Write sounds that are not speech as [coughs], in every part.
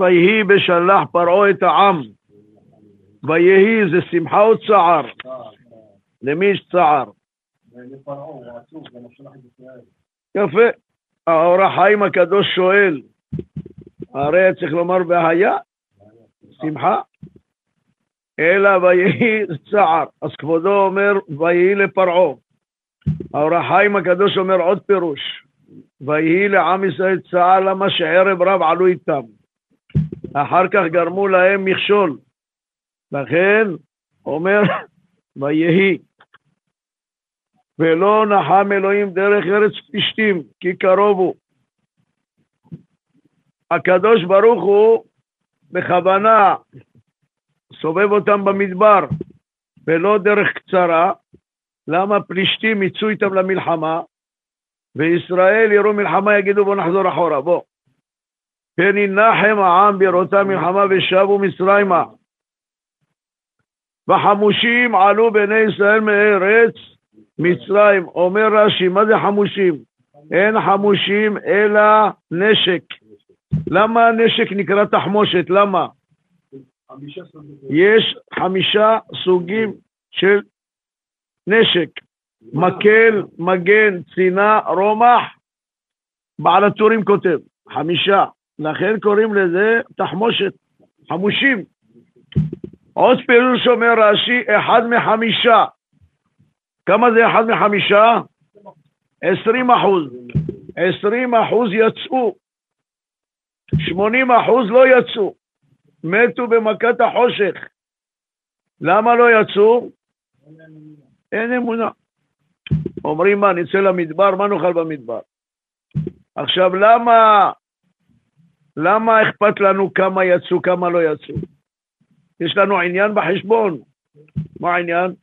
ויהי בשלח פרעה את העם. ויהי זה שמחה או צער? למי יש צער? יפה. האור החיים הקדוש שואל, הרי צריך לומר והיה? שמחה? אלא ויהי צער. אז כבודו אומר ויהי לפרעה. האור החיים הקדוש אומר עוד פירוש, ויהי לעם ישראל צער למה שערב רב עלו איתם. אחר כך גרמו להם מכשול. לכן אומר [laughs] ויהי ולא נחם אלוהים דרך ארץ פלישתים כי קרוב הוא. הקדוש ברוך הוא בכוונה סובב אותם במדבר ולא דרך קצרה, למה פלישתים יצאו איתם למלחמה וישראל יראו מלחמה יגידו בוא נחזור אחורה, בוא. כן ינחם העם בראותה מלחמה ושבו מצרימה. וחמושים עלו בני ישראל מארץ מצרים. אומר רש"י, מה זה חמושים? אין חמושים אלא נשק. למה הנשק נקרא תחמושת? למה? יש חמישה סוגים של נשק. מקל, מגן, צינה, רומח. בעל הטורים כותב, חמישה. לכן קוראים לזה תחמושת, חמושים. עוד פירוש אומר רש"י, אחד מחמישה. כמה זה אחד מחמישה? עשרים אחוז. עשרים אחוז יצאו. שמונים אחוז לא יצאו. מתו במכת החושך. למה לא יצאו? אין אמונה. אומרים מה, נצא למדבר, מה נאכל במדבר? עכשיו, למה, למה אכפת לנו כמה יצאו, כמה לא יצאו? יש לנו עניין בחשבון. מה העניין?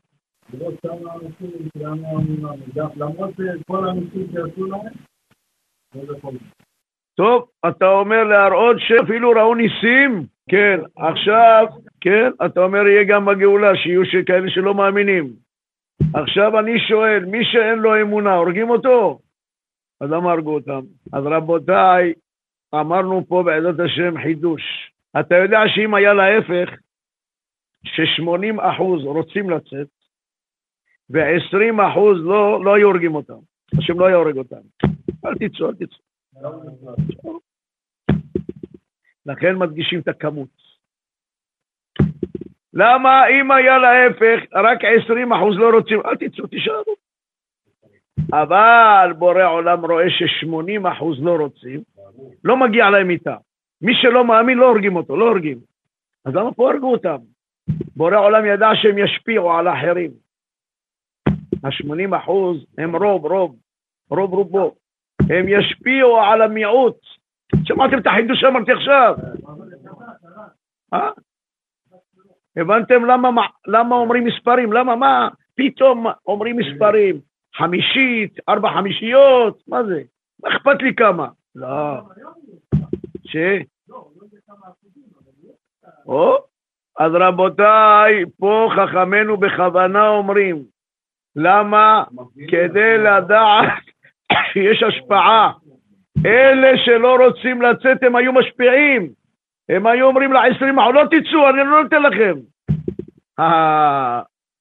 טוב, אתה אומר להראות שאפילו ראו ניסים? כן, עכשיו, כן, אתה אומר יהיה גם בגאולה, שיהיו כאלה שלא מאמינים. עכשיו אני שואל, מי שאין לו אמונה, הורגים אותו? אז למה הרגו אותם? אז רבותיי, אמרנו פה בעזרת השם חידוש. אתה יודע שאם היה להפך, ש-80 אחוז רוצים לצאת, ו-20 אחוז לא, לא היו הורגים אותם. השם לא היה הורג אותם. אל תצאו, אל תצאו. לכן מדגישים את הכמות. למה אם היה להפך, רק 20 אחוז לא רוצים, אל תצאו, תישארו. אבל בורא עולם רואה ש-80 אחוז לא רוצים, לא מגיע להם איתה. מי שלא מאמין לא הורגים אותו, לא הורגים. אז למה פה הרגו אותם? בורא עולם ידע שהם ישפיעו על האחרים. ה-80 אחוז הם רוב, רוב, רוב רובו. הם ישפיעו על המיעוט. שמעתם את החידוש שאמרתי עכשיו? אה? הבנתם למה, למה אומרים מספרים? למה, מה? פתאום אומרים מספרים. חמישית, ארבע חמישיות, מה זה? מה אכפת לי כמה? לא. ש? או, אז רבותיי, פה חכמינו בכוונה אומרים, למה? כדי לדעת [coughs] שיש השפעה. אלה שלא רוצים לצאת, הם היו משפיעים. הם היו אומרים לעשרים לא תצאו, אני לא נותן לכם.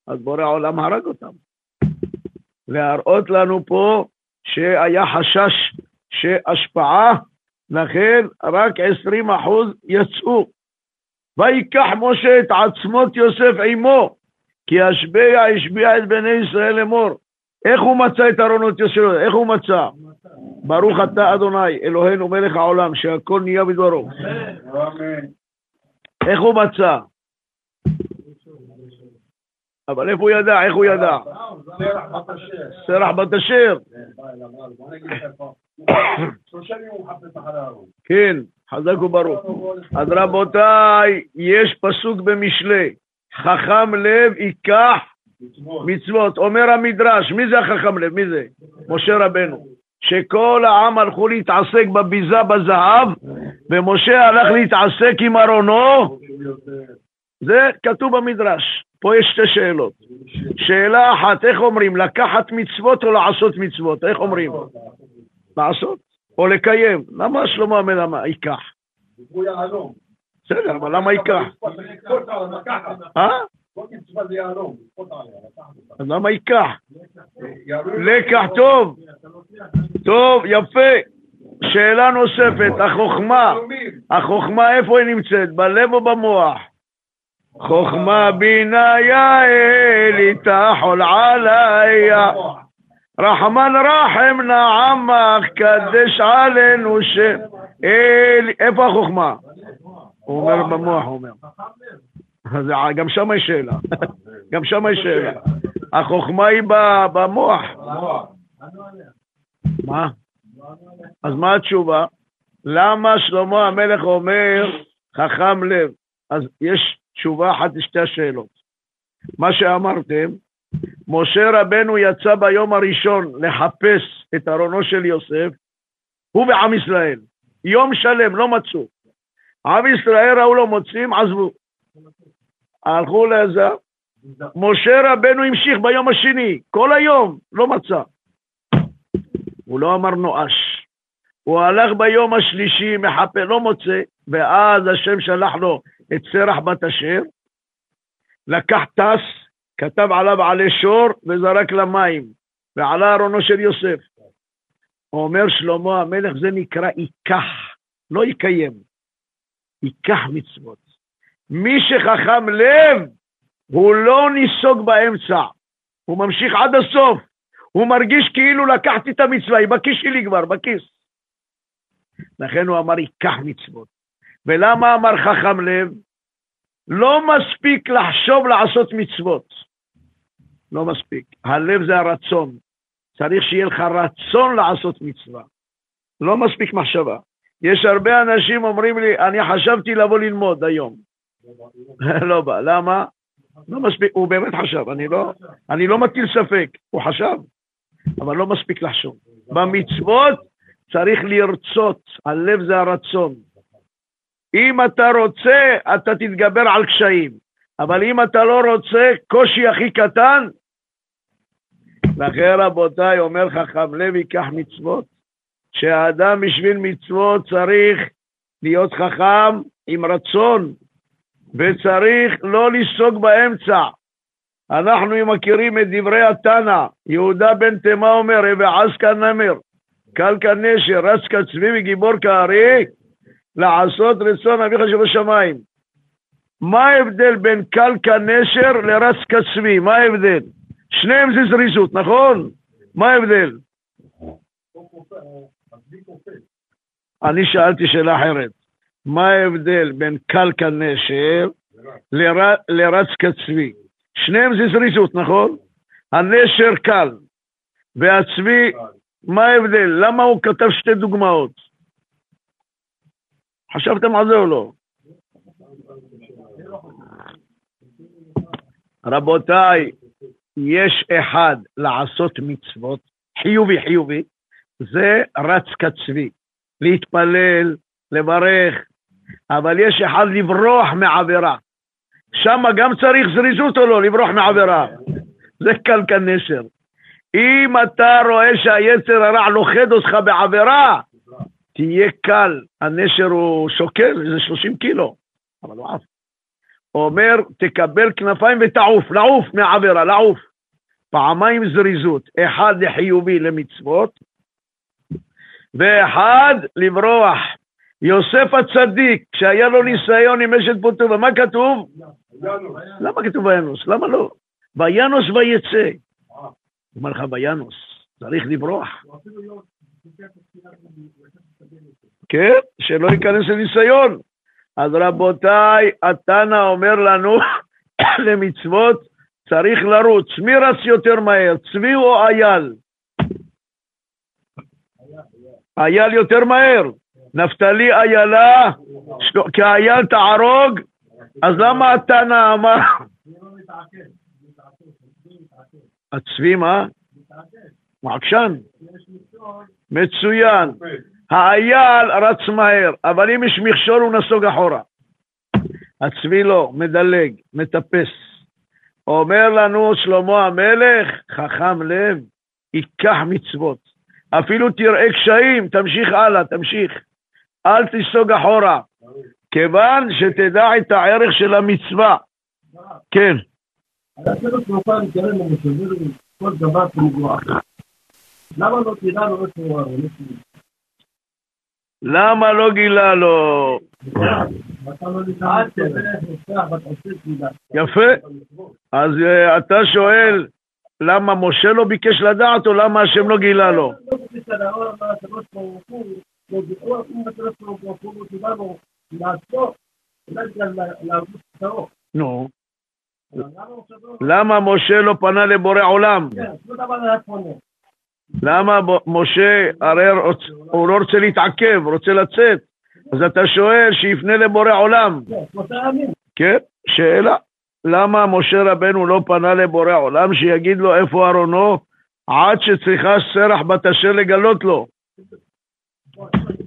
אז בורא העולם הרג אותם. להראות לנו פה שהיה חשש שהשפעה, לכן רק עשרים אחוז יצאו. ויקח משה את עצמות יוסף עמו, כי השביע השביע את בני ישראל לאמור. איך הוא מצא את ארונות יוסף? איך הוא מצא? ברוך אתה אדוני, אלוהינו מלך העולם, שהכל נהיה בדברו. איך הוא מצא? אבל איפה הוא ידע? איך הוא ידע? סרח בת אשר. כן, חזק וברוך. אז רבותיי, יש פסוק במשלי, חכם לב ייקח מצוות. אומר המדרש, מי זה החכם לב? מי זה? משה רבנו. שכל העם הלכו להתעסק בביזה בזהב, ומשה הלך להתעסק עם ארונו. זה כתוב במדרש. פה יש שתי שאלות. שאלה אחת, איך אומרים? לקחת מצוות או לעשות מצוות? איך אומרים? לעשות. או לקיים. למה שלמה המלאמה ייקח? בסדר, אבל למה ייקח? אה? אז למה ייקח? לקח טוב, טוב, יפה. שאלה נוספת, החוכמה, החוכמה איפה היא נמצאת? בלב או במוח? חוכמה בינה יעל איתה חול עליה רחמן רחם נעמך קדש עלינו שם איפה החוכמה? הוא אומר במוח, הוא אומר. גם שם יש שאלה. גם שם יש שאלה. החוכמה היא במוח. מה? אז מה התשובה? למה שלמה המלך אומר חכם לב? אז יש תשובה אחת לשתי השאלות. מה שאמרתם, משה רבנו יצא ביום הראשון לחפש את ארונו של יוסף, הוא ועם ישראל. יום שלם, לא מצאו. עם ישראל ראו לא מוצאים, עזבו. הלכו לעזה. משה רבנו המשיך ביום השני, כל היום, לא מצא. הוא לא אמר נואש. הוא הלך ביום השלישי, מחפה, לא מוצא, ואז השם שלח לו את סרח בת אשר, לקח טס, כתב עליו עלי שור וזרק למים, ועלה ארונו של יוסף. אומר שלמה המלך, זה נקרא ייקח, לא יקיים. ייקח מצוות. מי שחכם לב, הוא לא ניסוג באמצע, הוא ממשיך עד הסוף. הוא מרגיש כאילו לקחתי את המצווה, היא בכיס שלי כבר, בכיס. לכן הוא אמר, ייקח מצוות. ולמה אמר חכם לב? לא מספיק לחשוב לעשות מצוות. לא מספיק. הלב זה הרצון. צריך שיהיה לך רצון לעשות מצווה. לא מספיק מחשבה. יש הרבה אנשים אומרים לי, אני חשבתי לבוא ללמוד היום. [laughs] לא בא. למה? לא מספיק, הוא באמת חשב, אני לא, אני לא מטיל ספק, הוא חשב, אבל לא מספיק לחשוב. במצוות צריך לרצות, הלב זה הרצון. אם אתה רוצה, אתה תתגבר על קשיים, אבל אם אתה לא רוצה, קושי הכי קטן, לכן רבותיי, אומר חכם לב ייקח מצוות, שהאדם בשביל מצוות צריך להיות חכם עם רצון, וצריך לא לסוג באמצע. אנחנו מכירים את דברי התנא, יהודה בן תימה אומר, ועז כנמר, קל כנשר, רץ כצבי וגיבור כארי, לעשות רצון אביך שבשמיים. מה ההבדל בין קל כנשר לרץ כצבי? מה ההבדל? שניהם זה זריזות, נכון? מה ההבדל? אני שאלתי שאלה אחרת. מה ההבדל בין קל כנשר לר... לרץ כצבי? שניהם זה זריזות, נכון? הנשר קל, והצבי, מה ההבדל? למה הוא כתב שתי דוגמאות? חשבתם על זה או לא? רבותיי, יש אחד לעשות מצוות, חיובי חיובי, זה רץ כצבי, להתפלל, לברך, אבל יש אחד לברוח מעבירה. שם גם צריך זריזות או לא, לברוח מעבירה. זה קל כנשר. אם אתה רואה שהיצר הרע לוכד אותך בעבירה, תהיה קל. הנשר הוא שוקל, זה 30 קילו, אבל הוא עף. אומר, תקבל כנפיים ותעוף, לעוף מעבירה, לעוף. פעמיים זריזות, אחד לחיובי למצוות, ואחד לברוח. יוסף הצדיק, כשהיה לו ניסיון עם אשת פוטובה, מה כתוב? למה כתוב וינוס? למה לא? וינוס ויצא. אומר לך וינוס, צריך לברוח. כן, שלא ייכנס לניסיון. אז רבותיי, התנא אומר לנו, [coughs] למצוות צריך לרוץ. מי רץ יותר מהר, צבי או אייל? אייל יותר מהר. נפתלי איילה, כאייל תערוג, אז למה התנא אמר? הצבי מה? מעקשן. מצוין. האייל רץ מהר, אבל אם יש מכשול הוא נסוג אחורה. הצבי לא, מדלג, מטפס. אומר לנו שלמה המלך, חכם לב, ייקח מצוות. אפילו תראה קשיים, תמשיך הלאה, תמשיך. אל תיסוג אחורה. כיוון שתדע את הערך של המצווה. כן. למה לא תדע לו איפה הוא למה לא גילה לו? יפה. אז אה, אתה שואל למה משה לא ביקש לדעת או למה השם לא גילה לו? נו. למה משה לא פנה לבורא עולם? למה משה, הרי הוא לא רוצה להתעכב, רוצה לצאת. אז אתה שואל שיפנה לבורא עולם. כן, שאלה. למה משה רבנו לא פנה לבורא עולם שיגיד לו איפה ארונו עד שצריכה סרח בת אשר לגלות לו?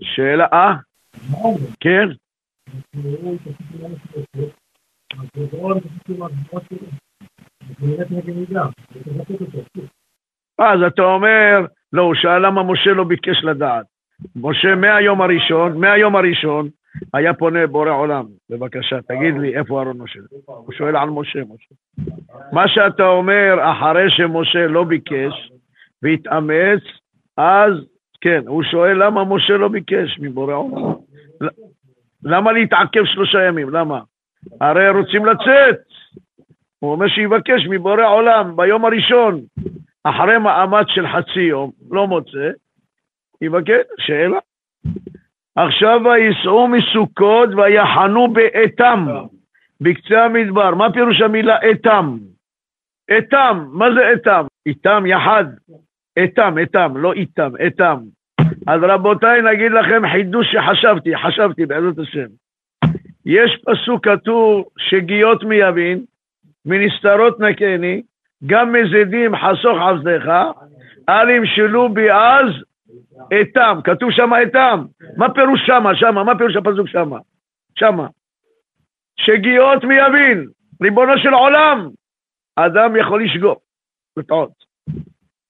שאלה, אה? כן? אז אתה אומר, לא, הוא שאל למה משה לא ביקש לדעת. משה מהיום הראשון, מהיום הראשון, היה פונה בורא עולם, בבקשה, תגיד לי איפה אהרון משה. הוא שואל על משה, משה. מה שאתה אומר, אחרי שמשה לא ביקש והתאמץ, אז כן, הוא שואל למה משה לא ביקש מבורא עולם. למה להתעכב שלושה ימים? למה? הרי רוצים לצאת. הוא אומר שיבקש מבורא עולם ביום הראשון. אחרי מאמץ של חצי יום, לא מוצא, יבקש, שאלה. עכשיו ויסעו מסוכות ויחנו באתם, בקצה המדבר. מה פירוש המילה אתם? אתם, מה זה אתם? איתם יחד. אתם, אתם, לא איתם, אתם. אז רבותיי, נגיד לכם חידוש שחשבתי, חשבתי בעזרת השם. יש פסוק כתוב שגיות מיבין, מנסתרות נקני, גם מזידים חסוך עבדך, אל ימשלו בי אז אתם, כתוב שם אתם, מה פירוש שמה, שמה, מה פירוש הפסוק שמה? שמה. שגיאות מי יבין, ריבונו של עולם, אדם יכול לשגור, לטעות.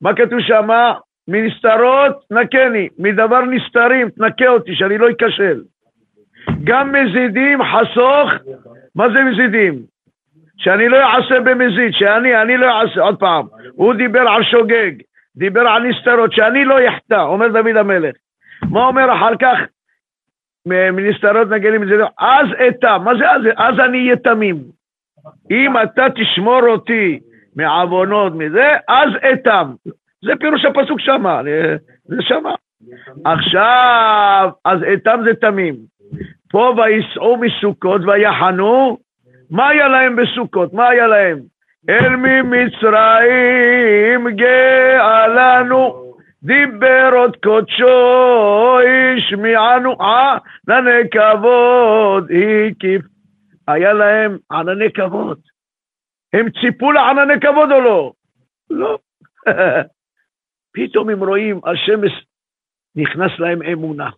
מה כתוב שמה? מנסתרות נקני, מדבר נסתרים, תנקה אותי, שאני לא אכשל. גם מזידים חסוך, מה זה מזידים? שאני לא אעשה במזיד, שאני, אני לא אעשה, עוד פעם, הוא דיבר על שוגג, דיבר על נסתרות, שאני לא יחטא, אומר דוד המלך. מה אומר אחר כך? מנסתרות נגנים את זה, אז אתם, מה זה אז? אז אני אהיה תמים. אם אתה תשמור אותי מעוונות מזה, אז אתם. זה פירוש הפסוק שמה, זה שמה. עכשיו, אז אתם זה תמים. פה ויסעו מסוכות ויחנו, מה היה להם בסוכות? מה היה להם? אל ממצרים גאה לנו, דיבר עוד קודשו, השמיענו ענני כבוד, הקיף. היה להם ענני כבוד. הם ציפו לענני כבוד או לא? לא. [laughs] פתאום הם רואים, השמש נכנס להם אמונה.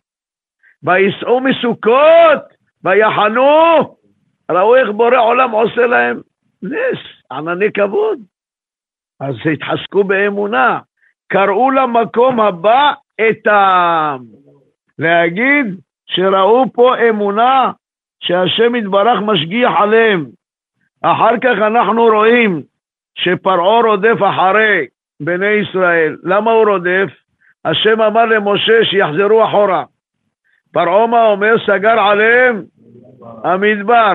ויסעו מסוכות, ויחנו, ראו איך בורא עולם עושה להם נס, ענני כבוד. אז התחזקו באמונה, קראו למקום הבא אתם. להגיד שראו פה אמונה שהשם יתברך משגיח עליהם. אחר כך אנחנו רואים שפרעה רודף אחרי בני ישראל. למה הוא רודף? השם אמר למשה שיחזרו אחורה. פרעה מה אומר? סגר עליהם המדבר.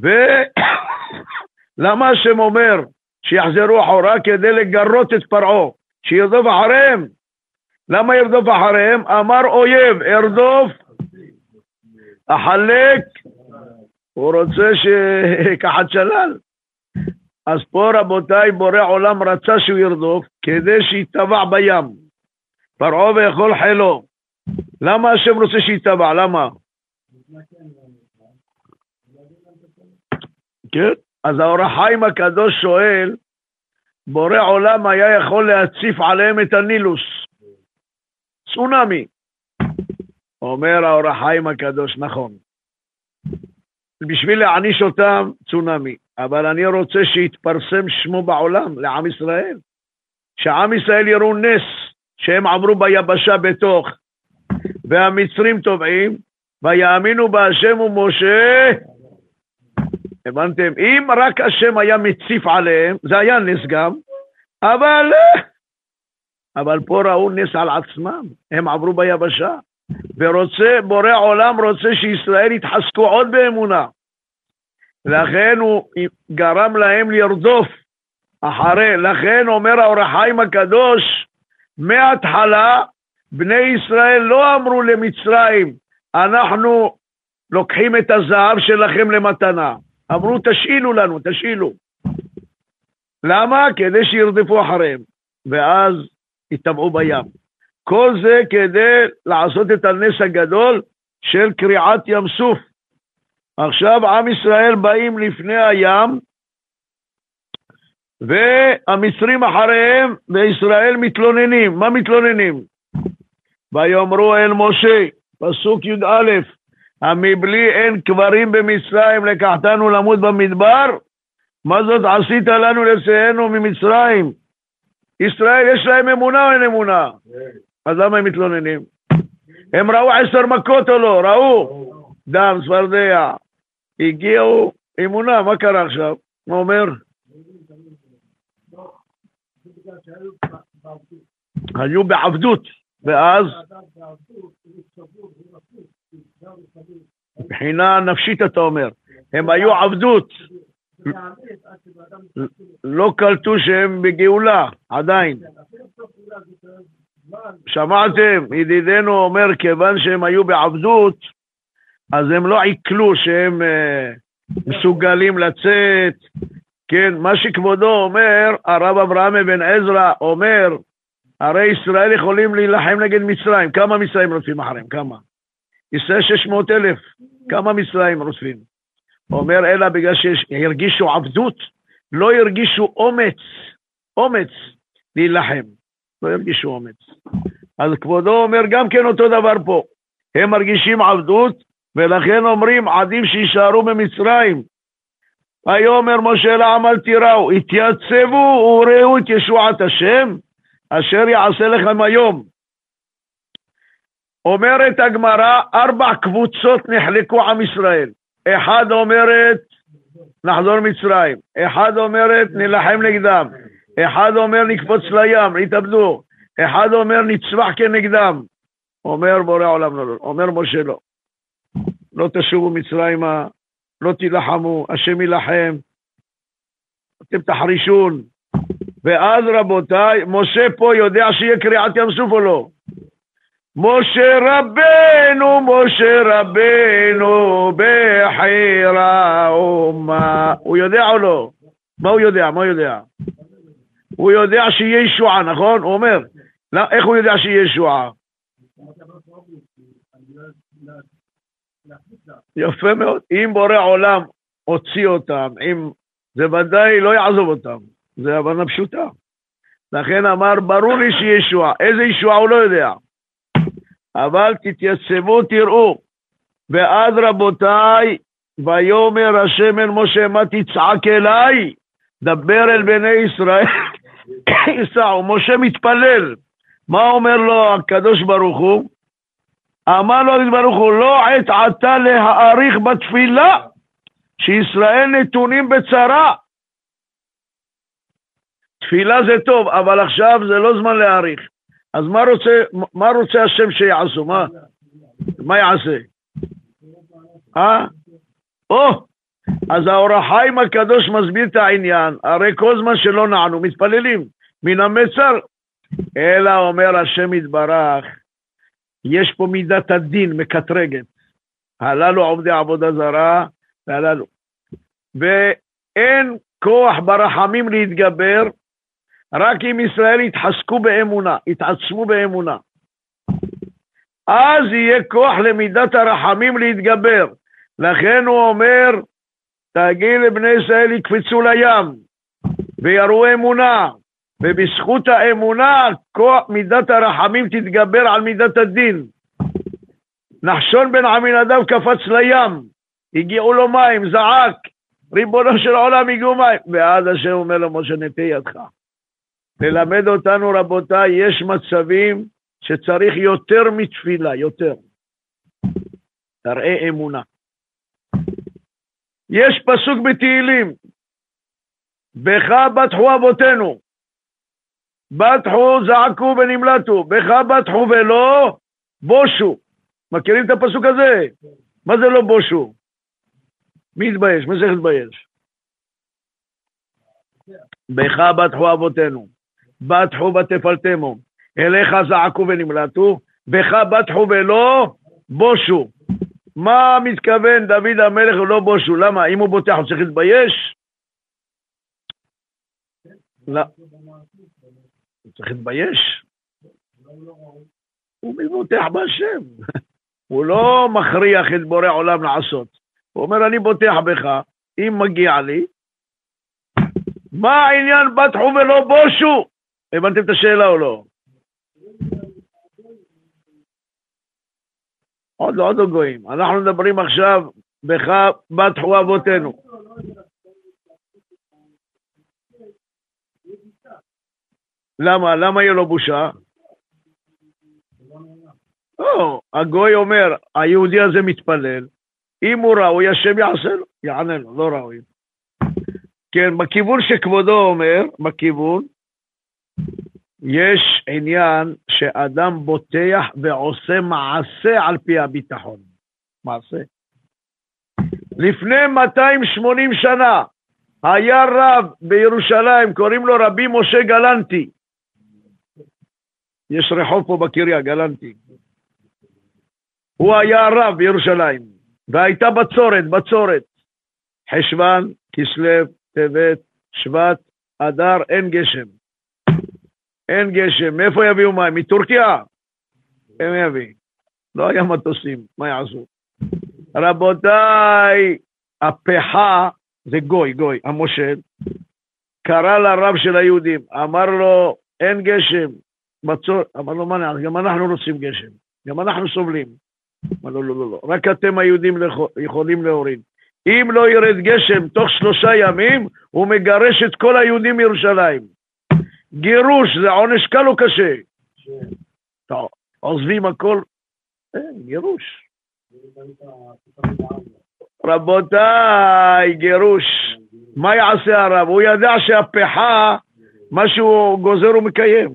ולמה [coughs] השם אומר שיחזרו אחורה? כדי לגרות את פרעה, שירדוף אחריהם. למה ירדוף אחריהם? אמר אויב, ארדוף, אחלק, הוא רוצה שיקחת שלל. [laughs] אז פה רבותיי, בורא עולם רצה שהוא ירדוף כדי שיטבע בים. פרעה ויכול חילו. למה השם רוצה שיטבע? למה? כן? אז האור החיים הקדוש שואל, בורא עולם היה יכול להציף עליהם את הנילוס. צונאמי. אומר האור החיים הקדוש, נכון. בשביל להעניש אותם, צונאמי. אבל אני רוצה שיתפרסם שמו בעולם, לעם ישראל. שעם ישראל יראו נס שהם עברו ביבשה בתוך, והמצרים טובעים, ויאמינו בהשם ומשה, הבנתם? אם רק השם היה מציף עליהם, זה היה נס גם, אבל, אבל פה ראו נס על עצמם, הם עברו ביבשה, ורוצה, בורא עולם רוצה שישראל יתחזקו עוד באמונה. לכן הוא גרם להם לרדוף אחרי, לכן אומר האור החיים הקדוש, מההתחלה בני ישראל לא אמרו למצרים, אנחנו לוקחים את הזהב שלכם למתנה. אמרו, תשאילו לנו, תשאילו. למה? כדי שירדפו אחריהם. ואז יטבעו בים. כל זה כדי לעשות את הנס הגדול של קריעת ים סוף. עכשיו עם ישראל באים לפני הים, והמצרים אחריהם, וישראל מתלוננים. מה מתלוננים? ויאמרו אל משה, פסוק י"א, המבלי אין קברים במצרים, לקחתנו למות במדבר? מה זאת עשית לנו לצאנו ממצרים? ישראל יש להם אמונה או אין אמונה? אז למה הם מתלוננים? הם ראו עשר מכות או לא? ראו? דם, צפרדע. הגיעו אמונה, מה קרה עכשיו? מה אומר? היו בעבדות, ואז מבחינה נפשית אתה אומר, הם היו עבדות, לא קלטו שהם בגאולה, עדיין. שמעתם? ידידנו אומר, כיוון שהם היו בעבדות, אז הם לא עיכלו שהם uh, מסוגלים לצאת. כן, מה שכבודו אומר, הרב אברהם אבן עזרא אומר, הרי ישראל יכולים להילחם נגד מצרים. כמה מצרים רודפים אחריהם? כמה? ישראל 600 אלף. כמה מצרים רודפים? אומר, אלא בגלל שהרגישו עבדות, לא הרגישו אומץ, אומץ להילחם. לא הרגישו אומץ. אז כבודו אומר גם כן אותו דבר פה. הם מרגישים עבדות, ולכן אומרים, עדיף שיישארו במצרים. ויאמר משה לעם אל תיראו, התייצבו וראו את ישועת השם, אשר יעשה לכם היום. אומרת הגמרא, ארבע קבוצות נחלקו עם ישראל. אחד אומרת, נחזור מצרים. אחד אומרת, נילחם נגדם. אחד אומר, נקפוץ לים, יתאבדו. אחד אומר, נצמח כנגדם. אומר בורא עולם לא, לא. אומר משה לא. לא תשובו מצרימה, לא תילחמו, השם יילחם. אתם תחרישון. ואז רבותיי, משה פה יודע שיהיה קריעת ים סוף או לא? משה רבנו, משה רבנו, בחירה אומה. הוא יודע או לא? מה הוא יודע? מה הוא יודע? הוא יודע שיהיה ישועה, נכון? הוא אומר. לא, איך הוא יודע שיהיה ישועה? יפה מאוד. אם בורא עולם הוציא אותם, אם... זה ודאי לא יעזוב אותם. זה הבנה פשוטה. לכן אמר, ברור לי שיהיה ישועה. איזה ישועה הוא לא יודע. אבל תתייצבו, תראו. ואז רבותיי, ויאמר השם אל משה, מה תצעק אליי? דבר אל בני ישראל, [coughs] ייסעו. משה מתפלל. מה אומר לו הקדוש ברוך הוא? אמר לו הקדוש ברוך הוא, לא עת עתה להאריך בתפילה, שישראל נתונים בצרה. תפילה זה טוב, אבל עכשיו זה לא זמן להאריך. אז מה רוצה, מה רוצה השם שיעשו? מה, מה יעשה? אה? או, אז האור החיים הקדוש מסביר את העניין, הרי כל זמן שלא נענו, מתפללים, מן המצר. אלא אומר השם יתברך, יש פה מידת הדין מקטרגת. הללו עובדי עבודה זרה, והללו. ואין כוח ברחמים להתגבר, רק אם ישראל יתחזקו באמונה, יתעצמו באמונה. אז יהיה כוח למידת הרחמים להתגבר. לכן הוא אומר, תגיד לבני ישראל יקפצו לים, ויראו אמונה, ובזכות האמונה, כוח מידת הרחמים תתגבר על מידת הדין. נחשון בן עמינדב קפץ לים, הגיעו לו מים, זעק, ריבונו של עולם הגיעו מים, ואז השם אומר לו, משה נטה ידך. ללמד אותנו, רבותיי, יש מצבים שצריך יותר מתפילה, יותר. תראה אמונה. יש פסוק בתהילים, בך בטחו אבותינו, בטחו זעקו ונמלטו, בך בטחו ולא בושו. מכירים את הפסוק הזה? מה זה לא בושו? מי יתבייש? מי צריך להתבייש? בך בטחו אבותינו, בטחו ותפלתמו, אליך זעקו ונמלטו, בך בטחו ולא בושו. מה מתכוון דוד המלך ולא בושו? למה? אם הוא בוטח הוא צריך להתבייש? לא. הוא צריך להתבייש. הוא מבוטח בהשם. [laughs] הוא לא מכריח את בורא עולם לעשות. הוא אומר, אני בוטח בך, אם מגיע לי, מה העניין בטחו ולא בושו? הבנתם את השאלה או לא? עוד לא, עוד לא גויים. אנחנו מדברים עכשיו, בך בטחו אבותינו. למה? למה יהיה לו בושה? לא, הגוי אומר, היהודי הזה מתפלל, אם הוא ראוי, השם יעשה לו, יענה לו, לא ראוי. כן, בכיוון שכבודו אומר, בכיוון, יש עניין שאדם בוטח ועושה מעשה על פי הביטחון. מעשה. לפני 280 שנה היה רב בירושלים, קוראים לו רבי משה גלנטי. יש רחוב פה בקריה, גלנטי. הוא היה הרב בירושלים, והייתה בצורת, בצורת. חשוון, כסלו, טבת, שבט, אדר, אין גשם. אין גשם. מאיפה יביאו מים? מטורקיה? הם יביא. לא היה מטוסים, מה יעשו? רבותיי, הפחה זה גוי, גוי, המושל, קרא לרב של היהודים, אמר לו, אין גשם, מצור, אמר לו, מה גם אנחנו רוצים גשם, גם אנחנו סובלים. אמר לו, לא, לא, לא, רק אתם היהודים יכולים להוריד. אם לא ירד גשם תוך שלושה ימים, הוא מגרש את כל היהודים מירושלים. גירוש זה עונש קל או קשה? טוב, עוזבים הכל, אין, גירוש. רבותיי, גירוש. מה יעשה הרב? הוא ידע שהפכה, מה שהוא גוזר הוא מקיים.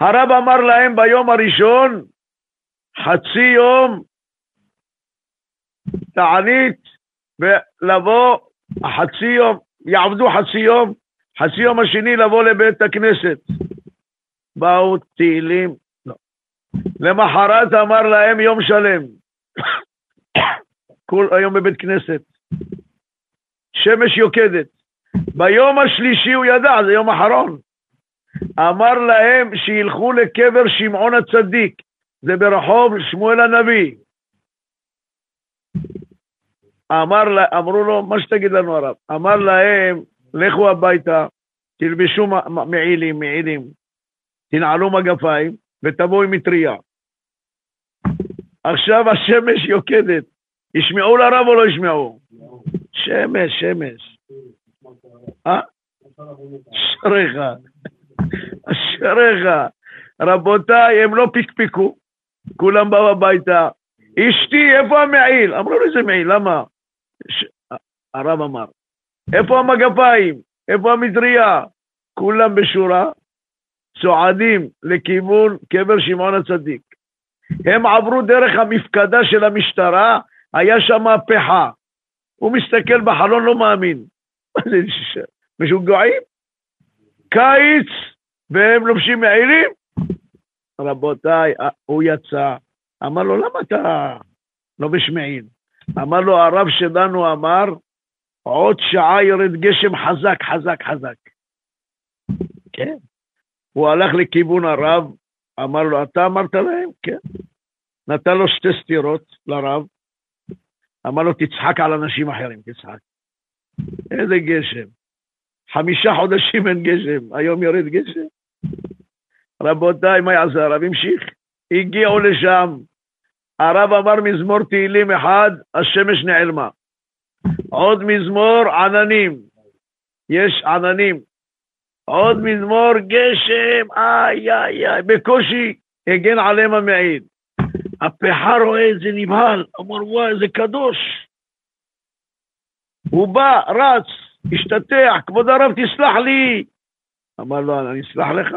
הרב אמר להם ביום הראשון, חצי יום תענית ולבוא חצי יום, יעבדו חצי יום, חצי יום השני לבוא לבית הכנסת. באו תהילים, לא. למחרת אמר להם יום שלם, [coughs] כל היום בבית כנסת, שמש יוקדת. ביום השלישי הוא ידע, זה יום אחרון. אמר להם שילכו לקבר שמעון הצדיק, זה ברחוב שמואל הנביא. אמר, אמרו לו, מה שתגיד לנו הרב, אמר להם, לכו הביתה, תלבשו מעילים, מעילים, תנעלו מגפיים ותבואו עם מטריה. עכשיו השמש יוקדת, ישמעו לרב או לא ישמעו? שמש, שמש. אה? אשריך, אשריך. רבותיי, הם לא פקפקו, כולם באו הביתה. אשתי, איפה המעיל? אמרו לו, איזה מעיל? למה? הרב אמר, איפה המגפיים? איפה המטריה? כולם בשורה, צועדים לכיוון קבר שמעון הצדיק. הם עברו דרך המפקדה של המשטרה, היה שם מהפכה. הוא מסתכל בחלון, לא מאמין. משוגעים? קיץ, והם לובשים מעילים? רבותיי, הוא יצא, אמר לו, למה אתה לובש מעיל? אמר לו, הרב שלנו אמר, עוד שעה יורד גשם חזק, חזק, חזק. כן. הוא הלך לכיוון הרב, אמר לו, אתה אמרת להם? כן. נתן לו שתי סטירות לרב, אמר לו, תצחק על אנשים אחרים, תצחק. איזה גשם. חמישה חודשים אין גשם, היום יורד גשם. רבותיי, מה יעשה הרב? המשיך. הגיעו לשם, הרב אמר מזמור תהילים אחד, השמש נעלמה. עוד מזמור עננים, יש עננים. עוד מזמור גשם, איי איי איי, בקושי הגן עליהם המעיד. הפחה רואה את זה נבהל, אמר וואי, זה קדוש. הוא בא, רץ, השתטח, כבוד הרב תסלח לי. אמר לו, אני אסלח לך?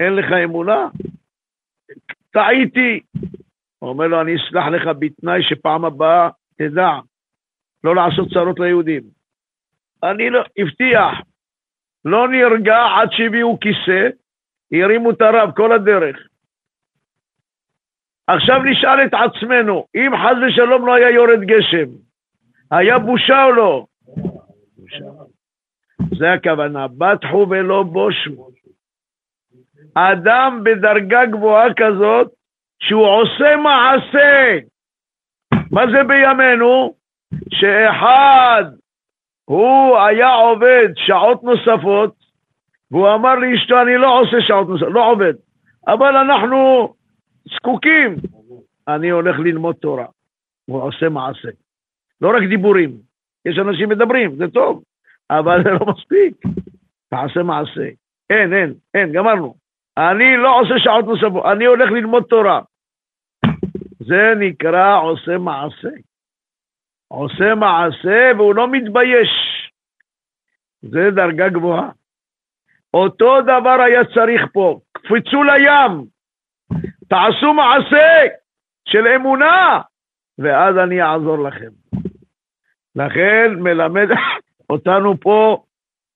אין לך אמונה? טעיתי. הוא אומר לו, אני אסלח לך בתנאי שפעם הבאה תדע לא לעשות צרות ליהודים. אני לא, הבטיח, לא נרגע עד שהביאו כיסא, הרימו את הרב כל הדרך. עכשיו נשאל את עצמנו, אם חס ושלום לא היה יורד גשם, היה בושה או לא? זה הכוונה, בטחו ולא בושו. אדם בדרגה גבוהה כזאת, שהוא עושה מעשה. מה זה בימינו? שאחד, הוא היה עובד שעות נוספות, והוא אמר לאשתו, אני לא עושה שעות נוספות, לא עובד, אבל אנחנו זקוקים. אני הולך ללמוד תורה. הוא עושה מעשה. לא רק דיבורים. יש אנשים מדברים, זה טוב, אבל זה לא מספיק. תעשה מעשה. אין, אין, אין, גמרנו. אני לא עושה שעות נוספות, אני הולך ללמוד תורה. זה נקרא עושה מעשה. עושה מעשה והוא לא מתבייש. זה דרגה גבוהה. אותו דבר היה צריך פה, קפצו לים, תעשו מעשה של אמונה, ואז אני אעזור לכם. לכן מלמד [laughs] אותנו פה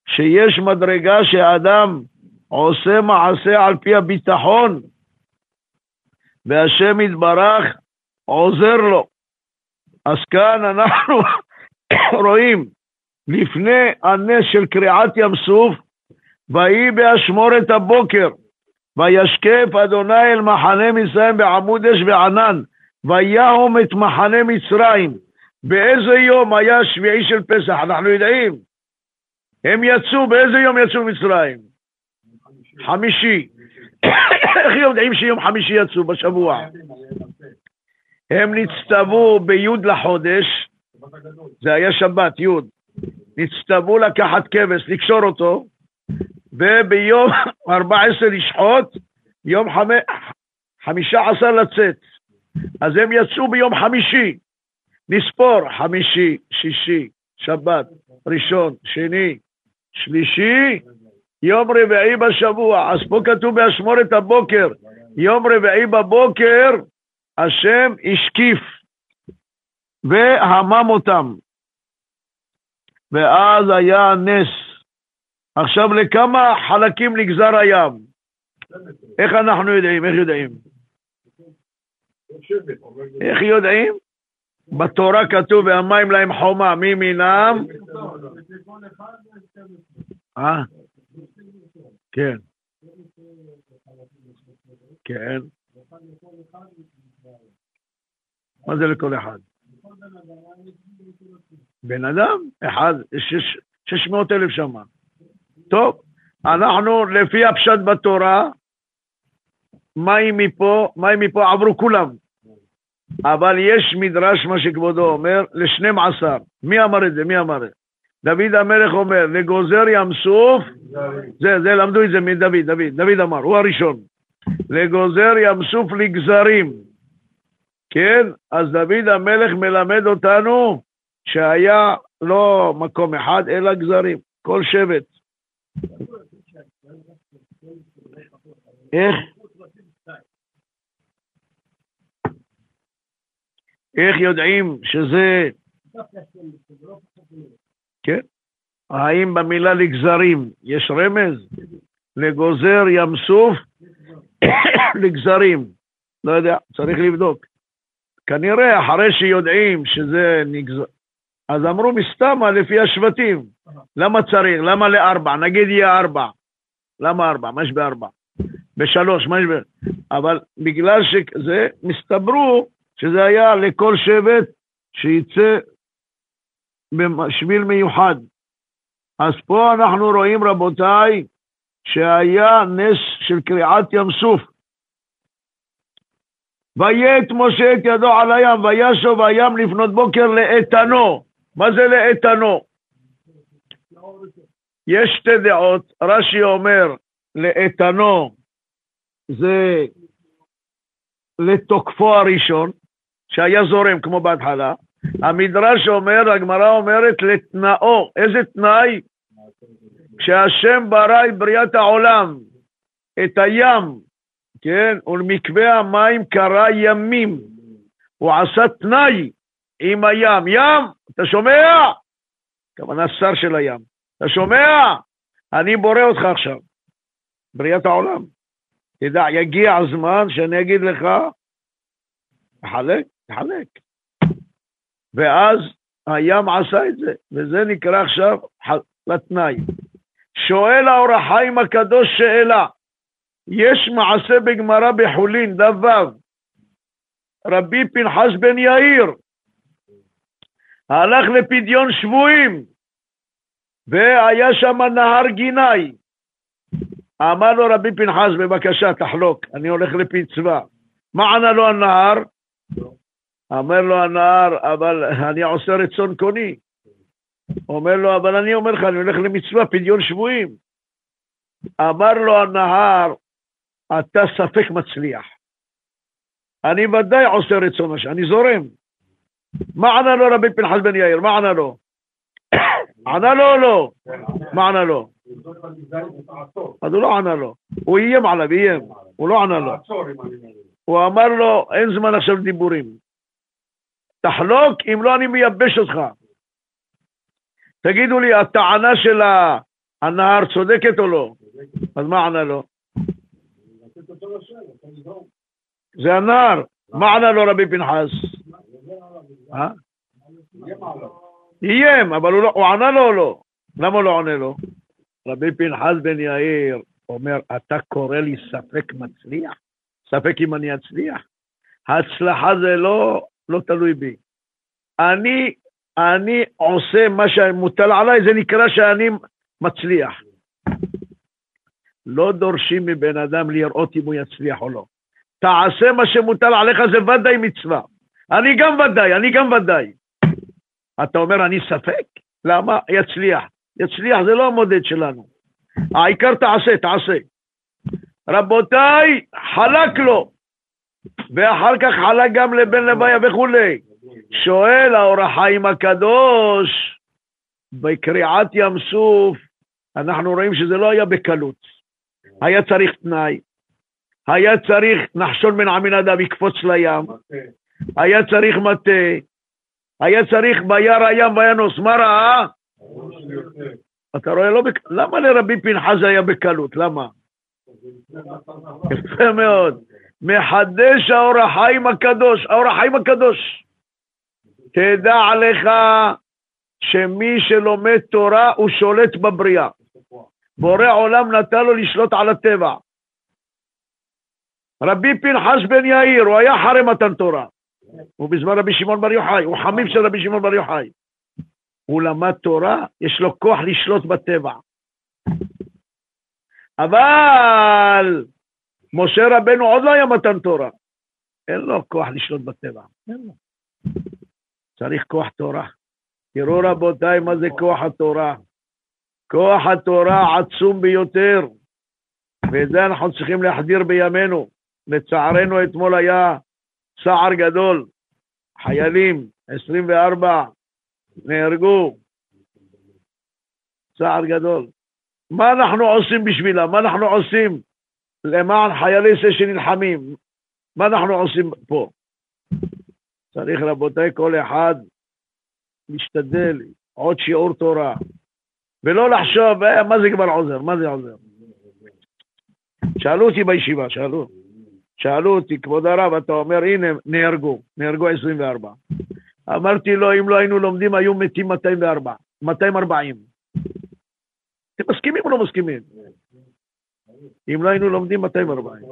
שיש מדרגה שהאדם עושה מעשה על פי הביטחון, והשם יתברך עוזר לו. אז כאן אנחנו [coughs] רואים, לפני הנס של קריעת ים סוף, ויהי באשמורת הבוקר, וישקף אדוני אל מחנה מצרים בעמוד אש וענן, ויהום את מחנה מצרים. באיזה יום היה השביעי של פסח? אנחנו יודעים. הם יצאו, באיזה יום יצאו מצרים? חמישי. [coughs] איך יודעים שיום חמישי יצאו בשבוע? הם נצטוו בי' לחודש, זה היה שבת, י', נצטוו לקחת כבש, לקשור אותו, וביום [laughs] 14 לשחוט, יום חמישה עשר לצאת. אז הם יצאו ביום חמישי, נספור חמישי, שישי, שבת, ראשון, שני, שלישי, יום רביעי בשבוע. אז פה כתוב באשמורת הבוקר, יום רביעי בבוקר, השם השקיף והמם אותם. ואז היה נס. עכשיו, לכמה חלקים נגזר הים? איך אנחנו יודעים? איך יודעים? איך יודעים? בתורה כתוב, והמים להם חומה, מי מינם? אה? כן. כן. מה זה לכל אחד? בן אדם, אחד, שש מאות אלף שמה. טוב, אנחנו לפי הפשט בתורה, מים מפה, מים מפה עברו כולם. אבל יש מדרש, מה שכבודו אומר, לשנים עשר. מי אמר את זה? מי אמר את זה? דוד המלך אומר, לגוזר ים סוף, זה, זה, למדו את זה מדוד, דוד, דוד אמר, הוא הראשון. לגוזר ים סוף לגזרים. כן? אז דוד המלך מלמד אותנו שהיה לא מקום אחד, אלא גזרים, כל שבט. איך? איך יודעים שזה... כן? האם במילה לגזרים יש רמז? לגוזר ים סוף [coughs] לגזרים. לא יודע, צריך לבדוק. כנראה אחרי שיודעים שזה נגזר, אז אמרו מסתמה לפי השבטים. למה צריך? למה לארבע? נגיד יהיה ארבע. למה ארבע? מה יש בארבע? בשלוש, מה יש ב... אבל בגלל שזה, מסתברו שזה היה לכל שבט שיצא בשביל מיוחד. אז פה אנחנו רואים, רבותיי, שהיה נס של קריעת ים סוף. ויית משה את ידו על הים, וישוב הים לפנות בוקר לאיתנו. מה זה לאיתנו? יש שתי דעות, רש"י אומר לאיתנו זה לתוקפו הראשון, שהיה זורם כמו בהתחלה, המדרש אומר, הגמרא אומרת לתנאו, איזה תנאי? כשהשם ברא את בריאת העולם, את הים, כן, ולמקווה המים קרא ימים, הוא עשה תנאי עם הים. ים, אתה שומע? כוונה שר של הים. אתה שומע? אני בורא אותך עכשיו. בריאת העולם. תדע, יגיע הזמן שאני אגיד לך, תחלק, תחלק. ואז הים עשה את זה, וזה נקרא עכשיו לתנאי. שואל האור החיים הקדוש שאלה, יש מעשה בגמרא בחולין, דף ו', רבי פנחס בן יאיר, הלך לפדיון שבויים, והיה שם נהר גיני. אמר לו רבי פנחס, בבקשה, תחלוק, אני הולך לפצווה. מה ענה לו הנהר? אומר לו הנער, אבל אני עושה רצון קוני. אומר לו, אבל אני אומר לך, אני הולך למצווה, פדיון שבויים. אמר לו הנהר, אתה ספק מצליח. אני ודאי עושה רצון השם, אני זורם. מה ענה לו רבי פנחס בן יאיר? מה ענה לו? [coughs] ענה לו או לא? מה ענה לו? אז הוא לא ענה לו. הוא איים עליו, איים. הוא לא ענה לו. הוא אמר לו, אין זמן עכשיו דיבורים. תחלוק, אם לא אני מייבש אותך. תגידו לי, הטענה של הנהר צודקת או לא? אז מה ענה לו? זה הנער. מה ענה לו רבי פנחס? אה? איים, אבל לא- הוא ענה לו או לא? למה הוא לא עונה לו? רבי פנחס בן יאיר אומר, אתה קורא לי ספק מצליח? ספק אם אני אצליח? ההצלחה זה לא, לא תלוי בי. אני, אני עושה מה שמוטל עליי, זה נקרא שאני מצליח. לא דורשים מבן אדם לראות אם הוא יצליח או לא. תעשה מה שמוטל עליך, זה ודאי מצווה. אני גם ודאי, אני גם ודאי. אתה אומר, אני ספק? למה? יצליח. יצליח זה לא המודד שלנו. העיקר תעשה, תעשה. רבותיי, חלק לו, ואחר כך חלק גם לבן לוויה וכולי. שואל האור החיים הקדוש, בקריעת ים סוף, אנחנו רואים שזה לא היה בקלות. היה צריך תנאי, היה צריך נחשון בן עמינדב יקפוץ לים, היה צריך מטה, היה צריך בירא הים וינוס, מה ראה? אתה רואה, לא בק... למה לרבי פנחס היה בקלות? למה? יפה מאוד. מחדש האור החיים הקדוש, האור החיים הקדוש. תדע לך שמי שלומד תורה הוא שולט בבריאה. בורא עולם נתן לו לשלוט על הטבע. רבי פנחס בן יאיר, הוא היה אחרי מתן תורה. הוא בזמן רבי שמעון בר יוחאי, הוא חמיב של רבי שמעון בר יוחאי. הוא למד תורה, יש לו כוח לשלוט בטבע. אבל משה רבנו עוד לא היה מתן תורה. אין לו כוח לשלוט בטבע. אין לו. צריך כוח תורה. תראו רבותיי מה זה כוח התורה. כוח התורה עצום ביותר, ואת זה אנחנו צריכים להחדיר בימינו. לצערנו אתמול היה צער גדול, חיילים, 24, נהרגו, צער גדול. מה אנחנו עושים בשבילם? מה אנחנו עושים למען חיילי זה שנלחמים? מה אנחנו עושים פה? צריך, רבותיי, כל אחד להשתדל, עוד שיעור תורה, ולא לחשוב, אה, מה זה כבר עוזר? מה זה עוזר? שאלו אותי בישיבה, שאלו. שאלו אותי, כבוד הרב, אתה אומר, הנה, נהרגו, נהרגו 24. אמרתי לו, אם לא היינו לומדים, היו מתים 204, 240. אתם מסכימים או לא מסכימים? אם לא היינו לומדים, 240.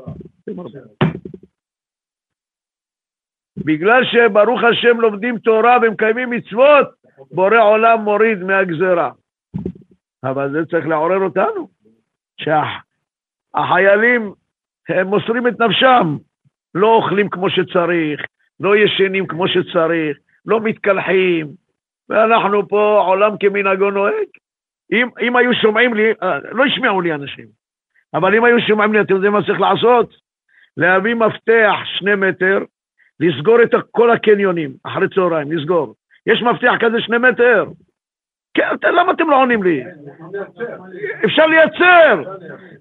בגלל שברוך השם לומדים תורה ומקיימים מצוות, בורא עולם מוריד מהגזרה. אבל זה צריך לעורר אותנו, שהחיילים הם מוסרים את נפשם, לא אוכלים כמו שצריך, לא ישנים כמו שצריך, לא מתקלחים, ואנחנו פה עולם כמנהגו נוהג. אם, אם היו שומעים לי, אה, לא ישמעו לי אנשים, אבל אם היו שומעים לי, אתם יודעים מה צריך לעשות? להביא מפתח שני מטר, לסגור את כל הקניונים אחרי צהריים, לסגור. יש מפתח כזה שני מטר? כן, למה אתם לא עונים לי? אפשר לייצר.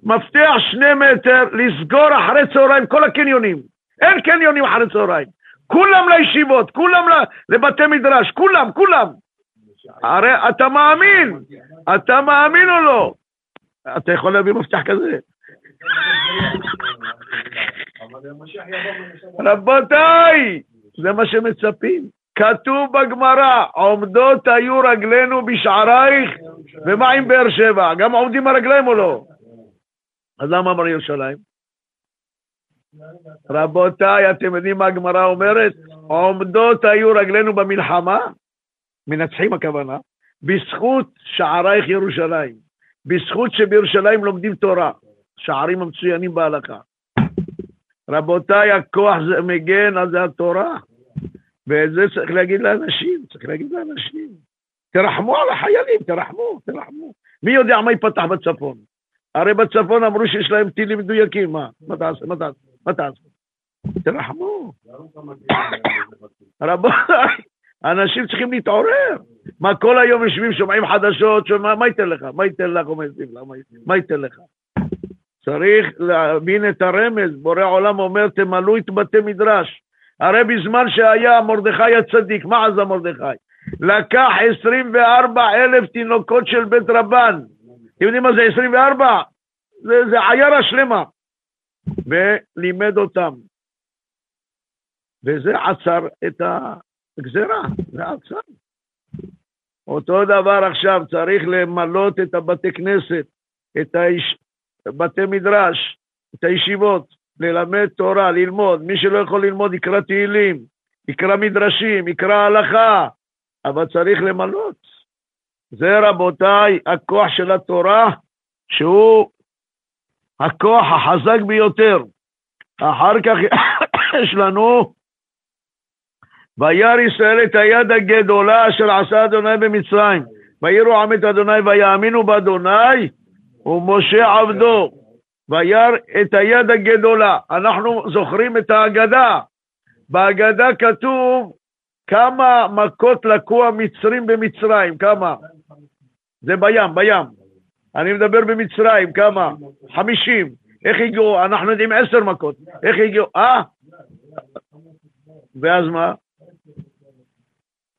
מפתח שני מטר, לסגור אחרי צהריים כל הקניונים. אין קניונים אחרי צהריים. כולם לישיבות, כולם לבתי מדרש, כולם, כולם. הרי אתה מאמין, אתה מאמין או לא? אתה יכול להביא מפתח כזה? [laughs] רבותיי, זה מה שמצפים. כתוב בגמרא, עומדות היו רגלינו בשערייך, ומה עם באר שבע? גם עומדים הרגליים או לא? אז למה אמר ירושלים? רבותיי, אתם יודעים מה הגמרא אומרת? עומדות היו רגלינו במלחמה, מנצחים הכוונה, בזכות שערייך ירושלים, בזכות שבירושלים לומדים תורה, שערים המצוינים בהלכה. רבותיי, הכוח זה מגן, אז זה התורה. ואת זה צריך להגיד לאנשים, צריך להגיד לאנשים. תרחמו על החיילים, תרחמו, תרחמו. מי יודע מה ייפתח בצפון? הרי בצפון אמרו שיש להם טילים מדויקים, מה? מה תעשה? מה תעשה? מה תעשה? תרחמו. [coughs] רבותיי, אנשים צריכים להתעורר. מה, כל היום יושבים, שומעים חדשות, שומע, מה ייתן לך? מה ייתן לך? מה ייתן לך? צריך להבין את הרמז, בורא עולם אומר, תמלאו את בתי מדרש. הרי בזמן שהיה מרדכי הצדיק, מה עזה מרדכי? לקח 24 אלף תינוקות של בית רבן. אתם יודעים מה זה 24? זה, זה עיירה שלמה. ולימד אותם. וזה עצר את הגזרה, זה עצר. אותו דבר עכשיו, צריך למלות את הבתי כנסת, את היש... בתי מדרש, את הישיבות. ללמד תורה, ללמוד. מי שלא יכול ללמוד יקרא תהילים, יקרא מדרשים, יקרא הלכה, אבל צריך למלות. זה רבותיי הכוח של התורה, שהוא הכוח החזק ביותר. אחר כך [coughs] יש לנו, וירא ישראל את היד הגדולה אשר עשה אדוני במצרים, ויראו עם את אדוני ויאמינו באדוני ומשה עבדו. וירא את היד הגדולה. אנחנו זוכרים את ההגדה. בהגדה כתוב כמה מכות לקו המצרים במצרים, כמה? זה בים, בים. אני מדבר במצרים, כמה? חמישים. איך הגיעו? אנחנו יודעים עשר מכות. איך הגיעו? אה? ואז מה?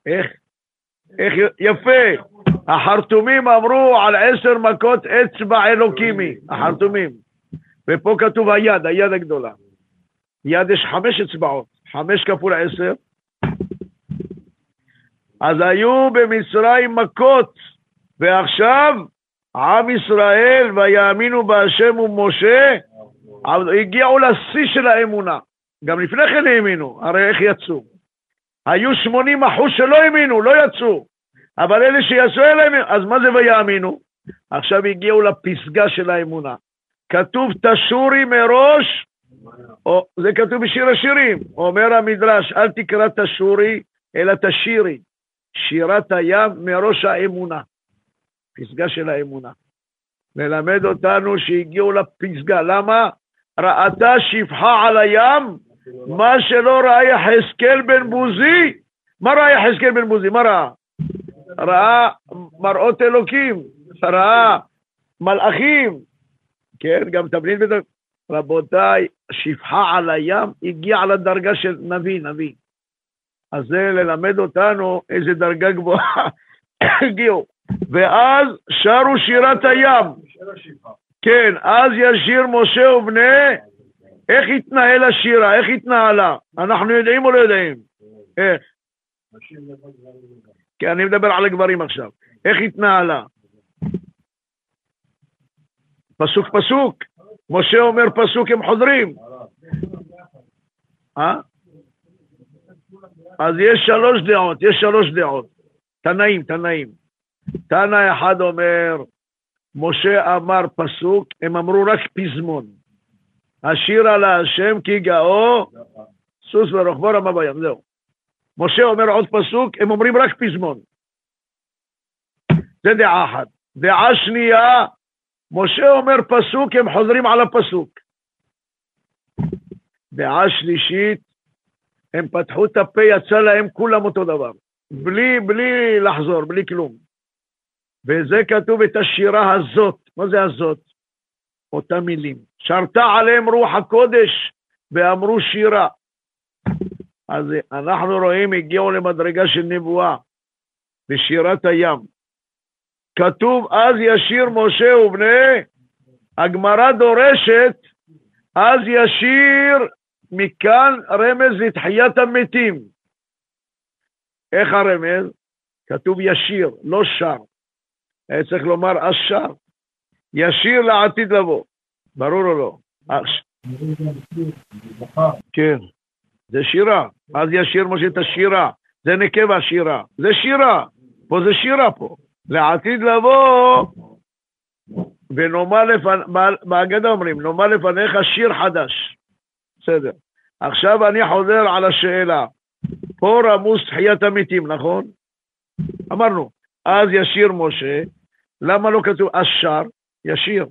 איך? איך? יפה. החרטומים אמרו על עשר מכות אצבע אלוקימי. החרטומים. ופה כתוב היד, היד הגדולה. יד יש חמש אצבעות, חמש כפול עשר. אז היו במצרים מכות, ועכשיו עם ישראל ויאמינו בהשם ומשה, הגיעו לשיא של האמונה. גם לפני כן האמינו, הרי איך יצאו? היו 80 אחוז שלא האמינו, לא יצאו. אבל אלה שיצאו אליהם, אז מה זה ויאמינו? עכשיו הגיעו לפסגה של האמונה. כתוב תשורי מראש, או, זה כתוב בשיר השירים, אומר המדרש, אל תקרא תשורי, אלא תשירי, שירת הים מראש האמונה, פסגה של האמונה. מלמד אותנו שהגיעו לפסגה, למה? ראתה שפחה על הים, מה שלא ראה יחזקאל בן בוזי, מה ראה יחזקאל בן בוזי? מה ראה? ראה מראות אלוקים, ראה מלאכים, כן, גם תבנין בזה. רבותיי, שפחה על הים הגיע לדרגה של נביא, נביא. אז זה ללמד אותנו איזה דרגה גבוהה [coughs] הגיעו. ואז שרו שירת הים. כן, אז ישיר משה ובני, איך התנהל השירה, איך התנהלה? אנחנו יודעים או לא יודעים? איך? כן, אני מדבר על הגברים עכשיו. איך התנהלה? פסוק פסוק. משה אומר פסוק, הם חוזרים. אה? אז יש שלוש דעות, יש שלוש דעות. תנאים, תנאים. תנא אחד אומר, משה אמר פסוק, הם אמרו רק פזמון. השירה להשם כי גאו, סוס ורוחבו רמה בים, זהו. משה אומר עוד פסוק, הם אומרים רק פזמון. זה דעה אחת. דעה שנייה, משה אומר פסוק, הם חוזרים על הפסוק. דעה שלישית, הם פתחו את הפה, יצא להם כולם אותו דבר. בלי, בלי לחזור, בלי כלום. וזה כתוב את השירה הזאת. מה זה הזאת? אותם מילים. שרתה עליהם רוח הקודש ואמרו שירה. אז אנחנו רואים, הגיעו למדרגה של נבואה בשירת הים. כתוב, אז ישיר משה ובני, הגמרא דורשת, אז ישיר מכאן רמז לתחיית המתים. איך הרמז? כתוב ישיר, לא שר. היה צריך לומר אז שר. ישיר לעתיד לבוא. ברור או לא? כן, זה שירה. אז ישיר משה את השירה. זה נקבה שירה. זה שירה. פה זה שירה פה. לעתיד לבוא, ונאמר לפנ... בהגדה אומרים, נאמר לפניך שיר חדש. בסדר. עכשיו אני חוזר על השאלה. פה רמוס תחיית המתים, נכון? אמרנו, אז ישיר משה, למה לא כתוב אז שר? ישיר.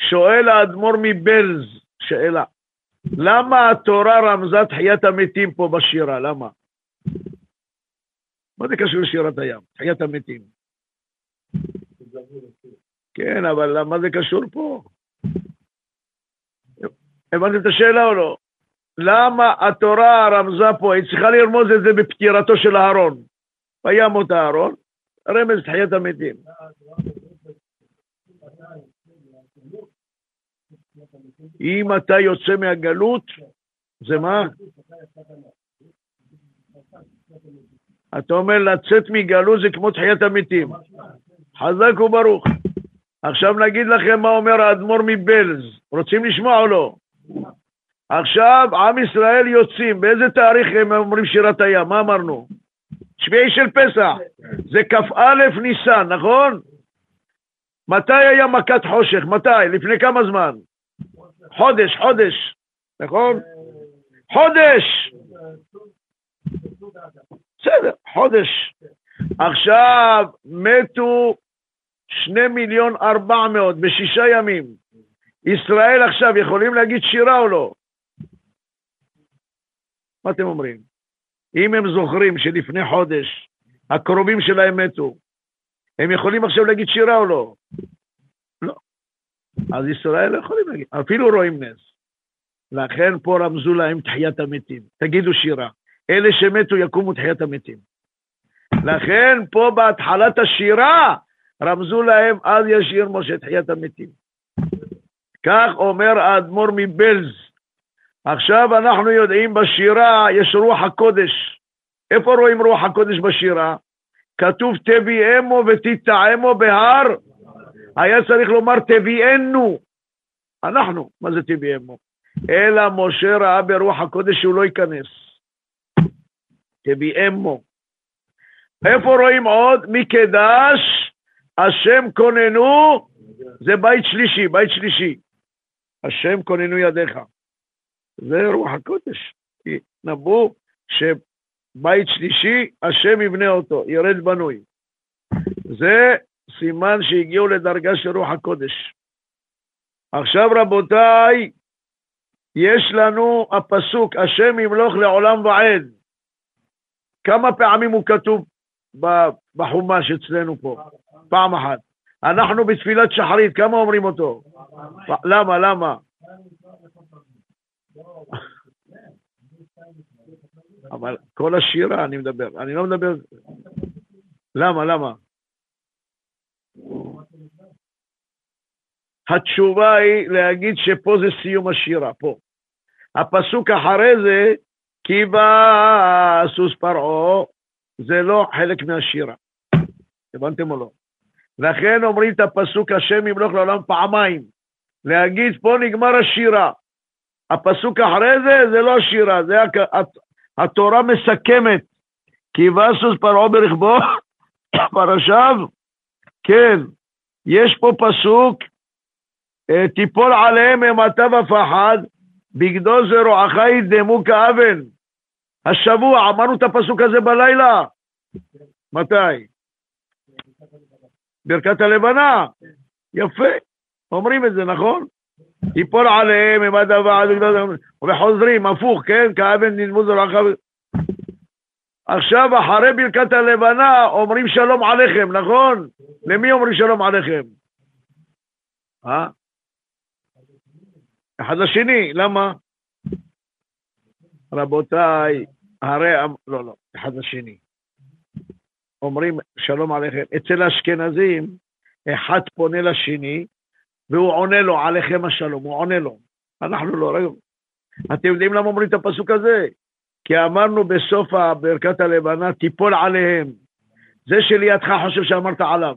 שואל האדמו"ר מבלז, שאלה, למה התורה רמזה תחיית המתים פה בשירה? למה? מה זה קשור לשירת הים? תחיית המתים. כן, אבל מה זה קשור פה? הבנתם את השאלה או לא? למה התורה רמזה פה, היא צריכה לרמוז את זה בפטירתו של אהרון. וימות אהרון, רמז תחיית המתים. אם אתה יוצא מהגלות, זה מה? אתה אומר לצאת מגלות זה כמו תחיית המתים. חזק וברוך. עכשיו נגיד לכם מה אומר האדמו"ר מבלז. רוצים לשמוע או לא? עכשיו עם ישראל יוצאים, באיזה תאריך הם אומרים שירת הים? מה אמרנו? שביעי של פסח. זה כ"א ניסן, נכון? מתי היה מכת חושך? מתי? לפני כמה זמן? חודש, חודש, נכון? חודש! בסדר, חודש. עכשיו מתו שני מיליון ארבע מאות בשישה ימים. ישראל עכשיו יכולים להגיד שירה או לא? מה אתם אומרים? אם הם זוכרים שלפני חודש הקרובים שלהם מתו, הם יכולים עכשיו להגיד שירה או לא? לא. אז ישראל לא יכולים להגיד, אפילו רואים נס. לכן פה רמזו להם תחיית המתים. תגידו שירה. אלה שמתו יקומו תחיית המתים. לכן פה בהתחלת השירה רמזו להם אז ישיר משה תחיית המתים. כך אומר האדמו"ר מבלז. עכשיו אנחנו יודעים בשירה יש רוח הקודש. איפה רואים רוח הקודש בשירה? כתוב תביאמו ותטעמו בהר, היה צריך לומר תביאנו. אנחנו, מה זה תביאמו? אלא משה ראה ברוח הקודש שהוא לא ייכנס. תביאמו. איפה רואים עוד? מקדש השם כוננו, זה בית שלישי, בית שלישי. השם כוננו ידיך. זה רוח הקודש. נבוא שבית שלישי, השם יבנה אותו, ירד בנוי. זה סימן שהגיעו לדרגה של רוח הקודש. עכשיו רבותיי, יש לנו הפסוק, השם ימלוך לעולם ועד. כמה פעמים הוא כתוב בחומש אצלנו פה? פעם אחת. אנחנו בתפילת שחרית, כמה אומרים אותו? למה, למה? אבל כל השירה אני מדבר, אני לא מדבר... למה, למה? התשובה היא להגיד שפה זה סיום השירה, פה. הפסוק אחרי זה, כי בא סוס פרעה, זה לא חלק מהשירה. הבנתם או לא? לכן אומרים את הפסוק השם ימלוך לעולם פעמיים. להגיד פה נגמר השירה. הפסוק אחרי זה זה לא השירה, זה התורה מסכמת. כי וסוס פרעה ברכבו, [coughs] פרשיו, כן, יש פה פסוק, אה, תיפול עליהם אימתה ופחד, בגדול זרועך ידמו כאבן. השבוע אמרנו את הפסוק הזה בלילה. מתי? ברכת הלבנה. יפה, אומרים את זה, נכון? תיפול עליהם עם הדבר, וחוזרים, הפוך, כן? כאבן נלמוד רחב. עכשיו, אחרי ברכת הלבנה, אומרים שלום עליכם, נכון? למי אומרים שלום עליכם? אה? אחד לשני, למה? רבותיי, הרי, לא, לא, אחד לשני. אומרים שלום עליכם. אצל האשכנזים, אחד פונה לשני, והוא עונה לו, עליכם השלום, הוא עונה לו. אנחנו לא, רגע. אתם יודעים למה אומרים את הפסוק הזה? כי אמרנו בסוף ברכת הלבנה, תיפול עליהם. זה שלידך חושב שאמרת עליו.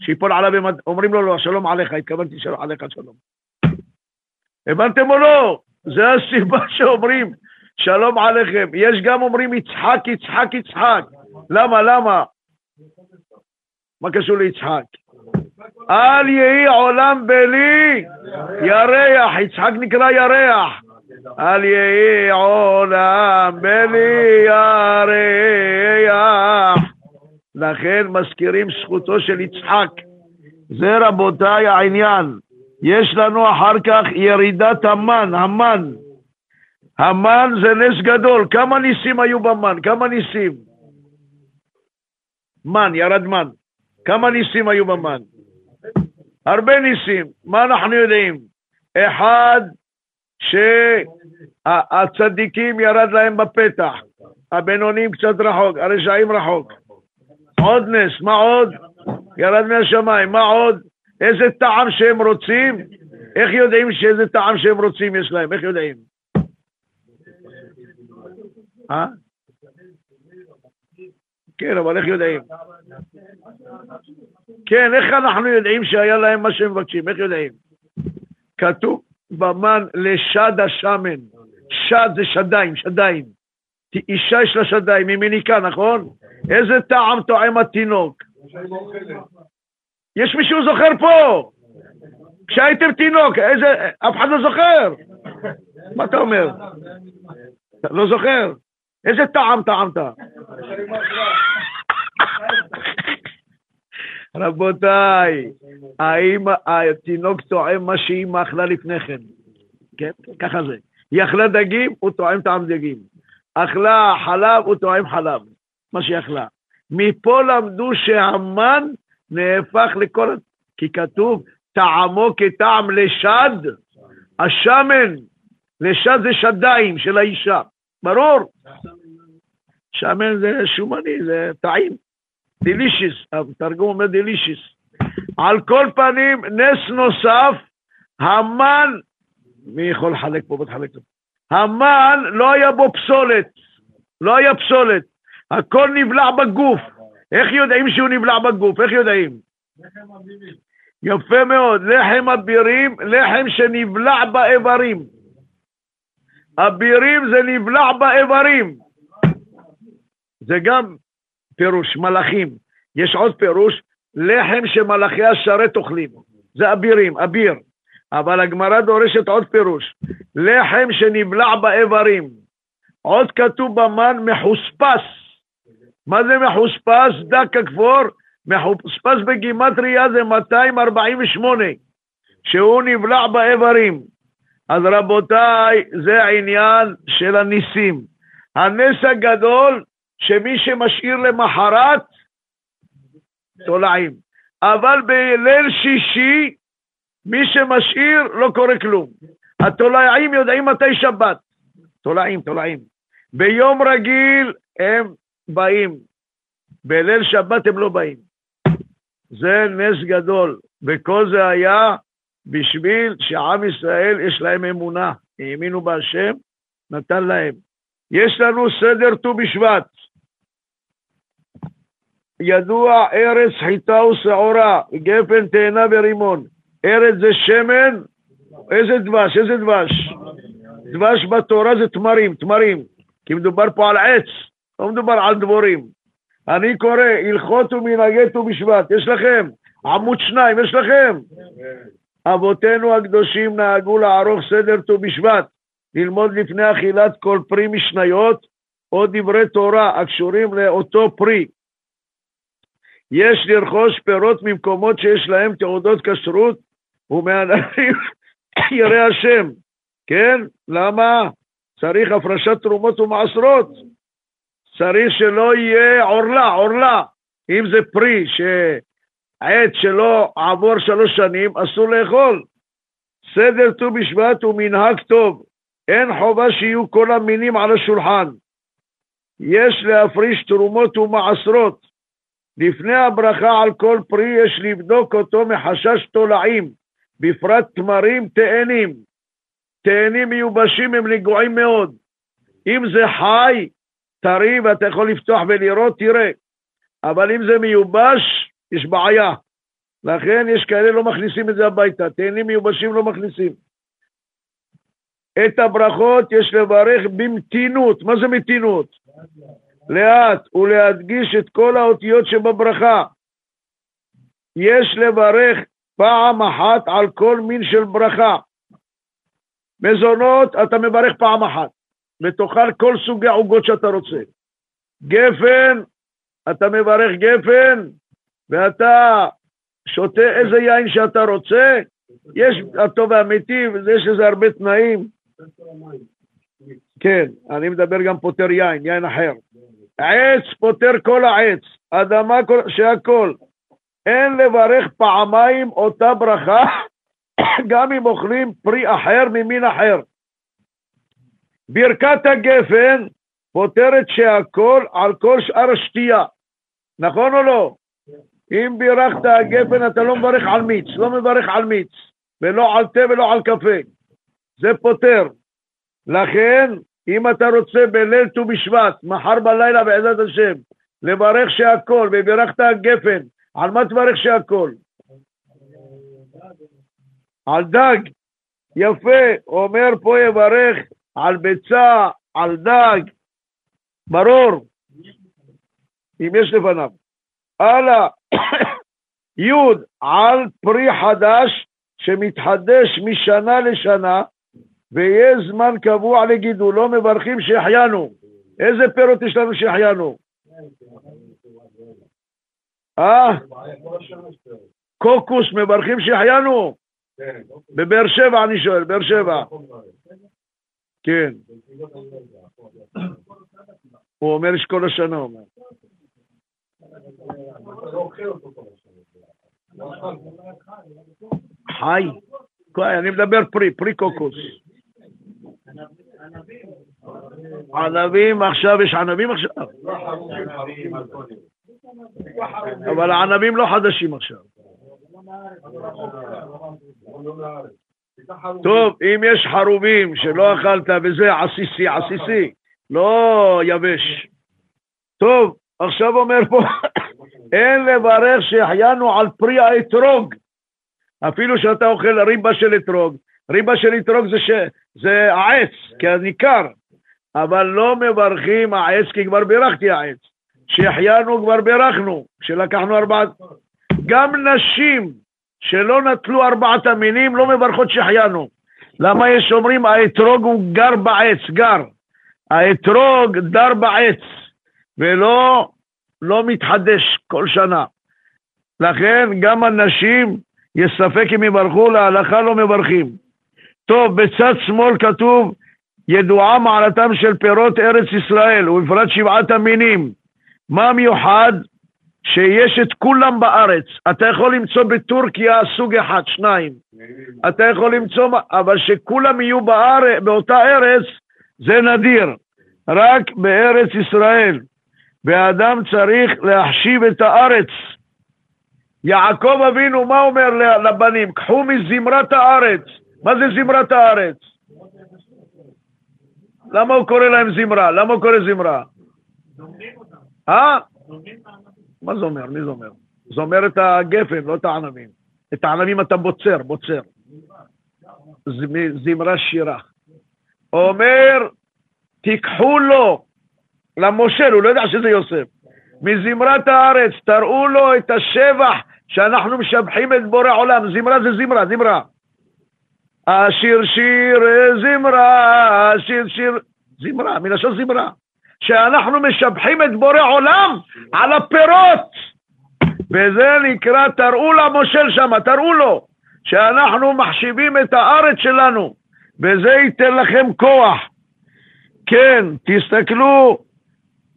שיפול עליו, אומרים לו, לא, שלום עליך, התכוונתי שלום עליך שלום. הבנתם או לא? זה הסיבה שאומרים שלום עליכם. יש גם אומרים יצחק, יצחק, יצחק. למה, למה? מה קשור ליצחק? אל יהי עולם בלי ירח, יצחק נקרא ירח. אל יהי עולם בלי ירח. לכן מזכירים זכותו של יצחק. זה רבותיי העניין. יש לנו אחר כך ירידת המן, המן. המן זה נס גדול. כמה ניסים היו במן? כמה ניסים? מן, ירד מן. כמה ניסים היו במן? הרבה ניסים. מה אנחנו יודעים? אחד, שהצדיקים ירד להם בפתח, הבינונים קצת רחוק, הרשעים רחוק. עוד נס, מה עוד? ירד מהשמיים, מה עוד? איזה טעם שהם רוצים? איך יודעים שאיזה טעם שהם רוצים יש להם? איך יודעים? אה? כן, אבל איך יודעים? כן, איך אנחנו יודעים שהיה להם מה שהם מבקשים? איך יודעים? כתוב במן לשד השמן. שד זה שדיים, שדיים. אישה יש לה שדיים, היא מניקה, נכון? איזה טעם טועם התינוק? יש מישהו זוכר פה? כשהייתם תינוק, איזה... אף אחד לא זוכר. מה אתה אומר? לא זוכר? איזה טעם טעמת? רבותיי, האם התינוק טועם מה שאימא אכלה לפני כן? כן, ככה זה. היא אכלה דגים, הוא טועם טעם דגים. אכלה חלב, הוא טועם חלב. מה שהיא אכלה. מפה למדו שהמן נהפך לכל... כי כתוב, טעמו כטעם לשד, השמן, לשד זה שדיים של האישה. ברור. שמן זה שומני, זה טעים. delicious, התרגום אומר delicious. על כל פנים, נס נוסף, המן, מי יכול לחלק פה? בוא תחלק פה. המן, לא היה בו פסולת. לא היה פסולת. הכל נבלע בגוף. איך יודעים שהוא נבלע בגוף? איך יודעים? יפה מאוד. לחם אבירים, לחם שנבלע באיברים. אבירים זה נבלע באיברים. זה גם פירוש, מלאכים. יש עוד פירוש, לחם שמלאכי השרת אוכלים. זה אבירים, אביר. אבל הגמרא דורשת עוד פירוש, לחם שנבלע באיברים. עוד כתוב במן מחוספס. מה זה מחוספס? דק הכפור. מחוספס בגימטריה זה 248, שהוא נבלע באיברים. אז רבותיי, זה העניין של הניסים. הנס הגדול שמי שמשאיר למחרת, תולעים. אבל בליל שישי, מי שמשאיר לא קורה כלום. התולעים יודעים מתי שבת. תולעים, תולעים. ביום רגיל הם באים, בליל שבת הם לא באים. זה נס גדול, וכל זה היה בשביל שעם ישראל יש להם אמונה, האמינו בהשם, נתן להם. יש לנו סדר ט"ו בשבט. ידוע ארץ חיטה ושעורה, גפן, תאנה ורימון. ארץ זה שמן, איזה דבש, איזה דבש? דבש בתורה זה תמרים, תמרים. כי מדובר פה על עץ, לא מדובר על דבורים. אני קורא הלכות ומנהגי ט"ו בשבט, יש לכם? עמוד שניים, יש לכם? אבותינו הקדושים נהגו לערוך סדר ט"ו בשבט, ללמוד לפני אכילת כל פרי משניות או דברי תורה הקשורים לאותו פרי. יש לרכוש פירות ממקומות שיש להם תעודות כשרות ומענבים [coughs] ירא השם, כן? למה? צריך הפרשת תרומות ומעשרות. צריך שלא יהיה עורלה, עורלה. אם זה פרי שעץ שלא עבור שלוש שנים, אסור לאכול. סדר ט"ו בשבט הוא מנהג טוב. אין חובה שיהיו כל המינים על השולחן. יש להפריש תרומות ומעשרות. לפני הברכה על כל פרי יש לבדוק אותו מחשש תולעים, בפרט תמרים תאנים. תאנים מיובשים הם נגועים מאוד. אם זה חי, טרי ואתה יכול לפתוח ולראות, תראה. אבל אם זה מיובש, יש בעיה. לכן יש כאלה לא מכניסים את זה הביתה. תאנים מיובשים לא מכניסים. את הברכות יש לברך במתינות. מה זה מתינות? לאט, ולהדגיש את כל האותיות שבברכה. יש לברך פעם אחת על כל מין של ברכה. מזונות, אתה מברך פעם אחת, ותאכל כל סוגי עוגות שאתה רוצה. גפן, אתה מברך גפן, ואתה שותה איזה יין שאתה רוצה. יש הטוב והאמיתי, ויש לזה הרבה תנאים. כן, אני מדבר גם פותר יין, יין אחר. עץ פותר כל העץ, אדמה שהכל. אין לברך פעמיים אותה ברכה, [coughs] גם אם אוכלים פרי אחר ממין אחר. ברכת הגפן פותרת שהכל על כל שאר השתייה, נכון או לא? אם בירכת הגפן אתה לא מברך על מיץ, לא מברך על מיץ, ולא על תה ולא על קפה, זה פותר. לכן, אם אתה רוצה בליל ט"ו בשבט, מחר בלילה בעזרת השם, לברך שהכל, וברכת הגפן, על מה תברך שהכל? על דג. יפה, אומר פה יברך על ביצה, על דג, ברור, אם יש לפניו. הלאה, [coughs] י' על פרי חדש שמתחדש משנה לשנה ויהיה זמן קבוע לגידולו, מברכים שהחיינו. איזה פירות יש לנו שהחיינו? אה? קוקוס מברכים שהחיינו? בבאר שבע אני שואל, באר שבע. כן. הוא אומר יש כל השנה, אומר. חי. אני מדבר פרי, פרי קוקוס. ענבים עכשיו, יש ענבים עכשיו? אבל הענבים לא חדשים עכשיו. טוב, אם יש חרובים שלא אכלת וזה עסיסי, עסיסי, לא יבש. טוב, עכשיו אומר פה, אין לברך שהחיינו על פרי האתרוג. אפילו שאתה אוכל ריבה של אתרוג, ריבה של אתרוג זה, ש... זה העץ, כי ניכר, אבל לא מברכים העץ כי כבר בירכתי העץ. שהחיינו כבר בירכנו, כשלקחנו ארבעת... גם נשים שלא נטלו ארבעת המינים לא מברכות שהחיינו. למה יש אומרים האתרוג הוא גר בעץ, גר. האתרוג דר בעץ, ולא לא מתחדש כל שנה. לכן גם הנשים, יש ספק אם יברכו, להלכה לא מברכים. טוב, בצד שמאל כתוב, ידועה מעלתם של פירות ארץ ישראל, ובפרט שבעת המינים. מה מיוחד? שיש את כולם בארץ. אתה יכול למצוא בטורקיה סוג אחד, שניים. אתה יכול למצוא, אבל שכולם יהיו בארץ, באותה ארץ, זה נדיר. רק בארץ ישראל. ואדם צריך להחשיב את הארץ. יעקב אבינו, מה אומר לבנים? קחו מזמרת הארץ. מה זה זמרת הארץ? למה הוא קורא להם זמרה? למה הוא קורא זמרה? אה? מה זה אומר? מי? זה אומר את הגפן, לא את הענבים. את הענבים אתה בוצר, בוצר. זמרה שירה. אומר, תיקחו לו, למושל, הוא לא יודע שזה יוסף, מזמרת הארץ, תראו לו את השבח שאנחנו משבחים את בורא עולם. זמרה זה זמרה, זמרה. השיר שיר זמרה, שיר שיר, זמרה, מלשון זמרה. שאנחנו משבחים את בורא עולם על הפירות. וזה נקרא, תראו למושל שם, תראו לו. שאנחנו מחשיבים את הארץ שלנו, וזה ייתן לכם כוח. כן, תסתכלו,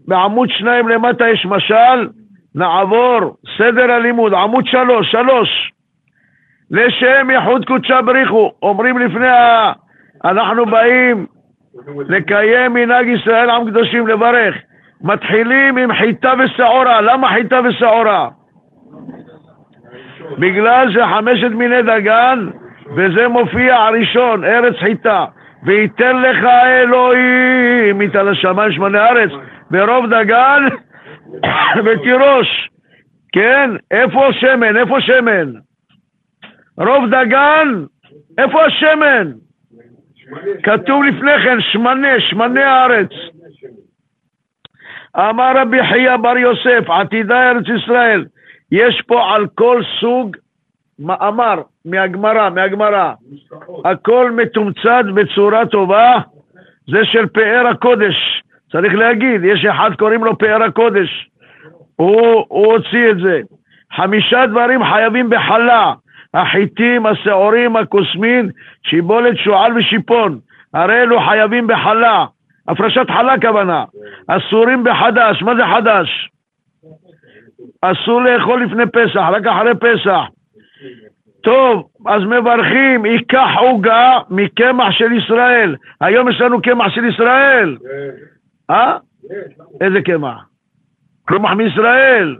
בעמוד שניים למטה יש משל, נעבור, סדר הלימוד, עמוד שלוש, שלוש. לשם יחוד קודשה בריחו, אומרים לפני ה... אנחנו באים לקיים מנהג ישראל עם קדושים לברך. מתחילים עם חיטה ושעורה. למה חיטה ושעורה? בגלל שחמשת מיני דגן, וזה מופיע הראשון, ארץ חיטה. וייתן לך אלוהים מתל השמיים שמונה ארץ, ברוב דגן [coughs] ותירוש. כן? איפה שמן? איפה שמן? רוב דגן, איפה השמן? כתוב לפני כן, שמנה, שמנה הארץ. אמר רבי חייא בר יוסף, עתידה ארץ ישראל, יש פה על כל סוג מאמר מהגמרא, מהגמרא. הכל מתומצת בצורה טובה, זה של פאר הקודש. צריך להגיד, יש אחד קוראים לו פאר הקודש. הוא, הוא הוציא את זה. חמישה דברים חייבים בחלה, החיטים, השעורים, הכוסמין, שיבולת, שועל ושיפון. הרי אלו חייבים בחלה, הפרשת חלה כוונה. אסורים בחדש, מה זה חדש? אסור לאכול לפני פסח, רק אחרי פסח. טוב, אז מברכים, ייקח עוגה מקמח של ישראל. היום יש לנו קמח של ישראל. אה? איזה קמח? קמח מישראל.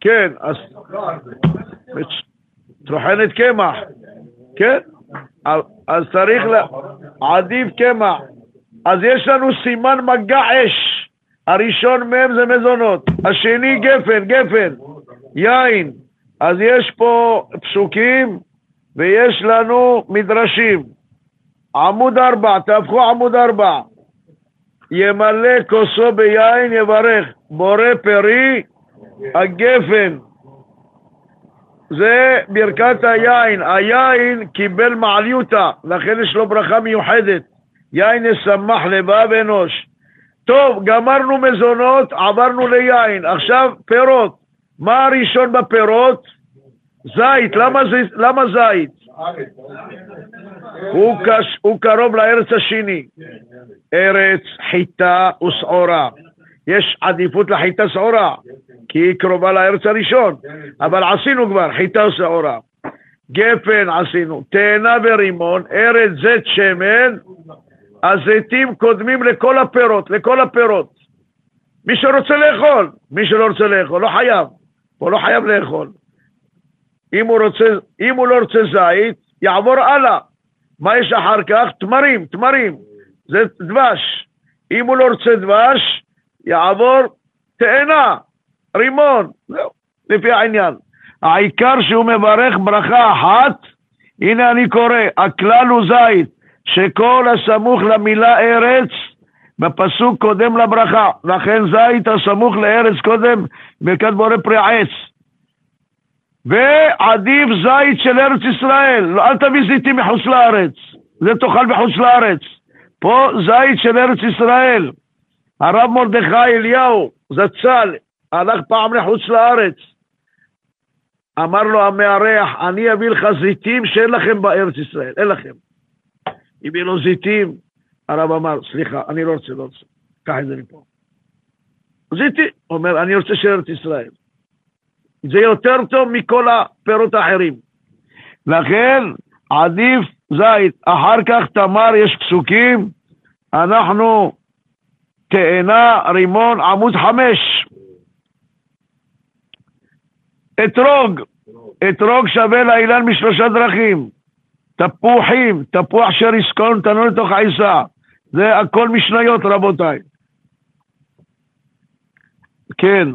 כן, אז... טוחנת קמח, כן? אז צריך ל... עדיף קמח. אז יש לנו סימן מגע אש. הראשון מהם זה מזונות, השני גפן, גפן, יין. אז יש פה פסוקים ויש לנו מדרשים. עמוד ארבע, תהפכו עמוד ארבע. ימלא כוסו ביין יברך, בורא פרי הגפן. זה ברכת היין. היין קיבל מעליותה, לכן יש לו ברכה מיוחדת. יין ישמח לבב אנוש. טוב, גמרנו מזונות, עברנו ליין. עכשיו פירות. מה הראשון בפירות? זית. למה, זית? הוא, הוא קרוב לארץ השני. ארץ חיטה ושעורה. יש עדיפות לחיטה שעורה, כי היא קרובה לארץ הראשון. אבל עשינו כבר חיטה ושעורה. גפן עשינו, תאנה ורימון, ארץ זית שמן, הזיתים קודמים לכל הפירות, לכל הפירות. מי שרוצה לאכול, מי שלא רוצה לאכול, לא חייב. הוא לא חייב לאכול. אם הוא, רוצה, אם הוא לא רוצה זית, יעבור הלאה. מה יש אחר כך? תמרים, תמרים. זה דבש. אם הוא לא רוצה דבש, יעבור תאנה, רימון, זהו, לפי העניין. העיקר שהוא מברך ברכה אחת, הנה אני קורא, הכלל הוא זית, שכל הסמוך למילה ארץ, בפסוק קודם לברכה, לכן זית הסמוך לארץ קודם ברכת בורא פרי עץ. ועדיף זית של ארץ ישראל, לא, אל תביא זיתים מחוץ לארץ, זה תאכל בחוץ לארץ. פה זית של ארץ ישראל. הרב מרדכי אליהו, זצ"ל, הלך פעם לחוץ לארץ. אמר לו המארח, אני אביא לך זיתים שאין לכם בארץ ישראל, אין לכם. הביא לו זיתים, הרב אמר, סליחה, אני לא רוצה, לא רוצה, קח את זה מפה. זיתי, אומר, אני רוצה שארץ ישראל. זה יותר טוב מכל הפירות האחרים. לכן עדיף זית. אחר כך תמר יש פסוקים, אנחנו תאנה, רימון, עמוד חמש. אתרוג, אתרוג שווה לאילן משלושה דרכים. תפוחים, תפוח שריסקון, תנו לתוך העיסה. זה הכל משניות, רבותיי. כן.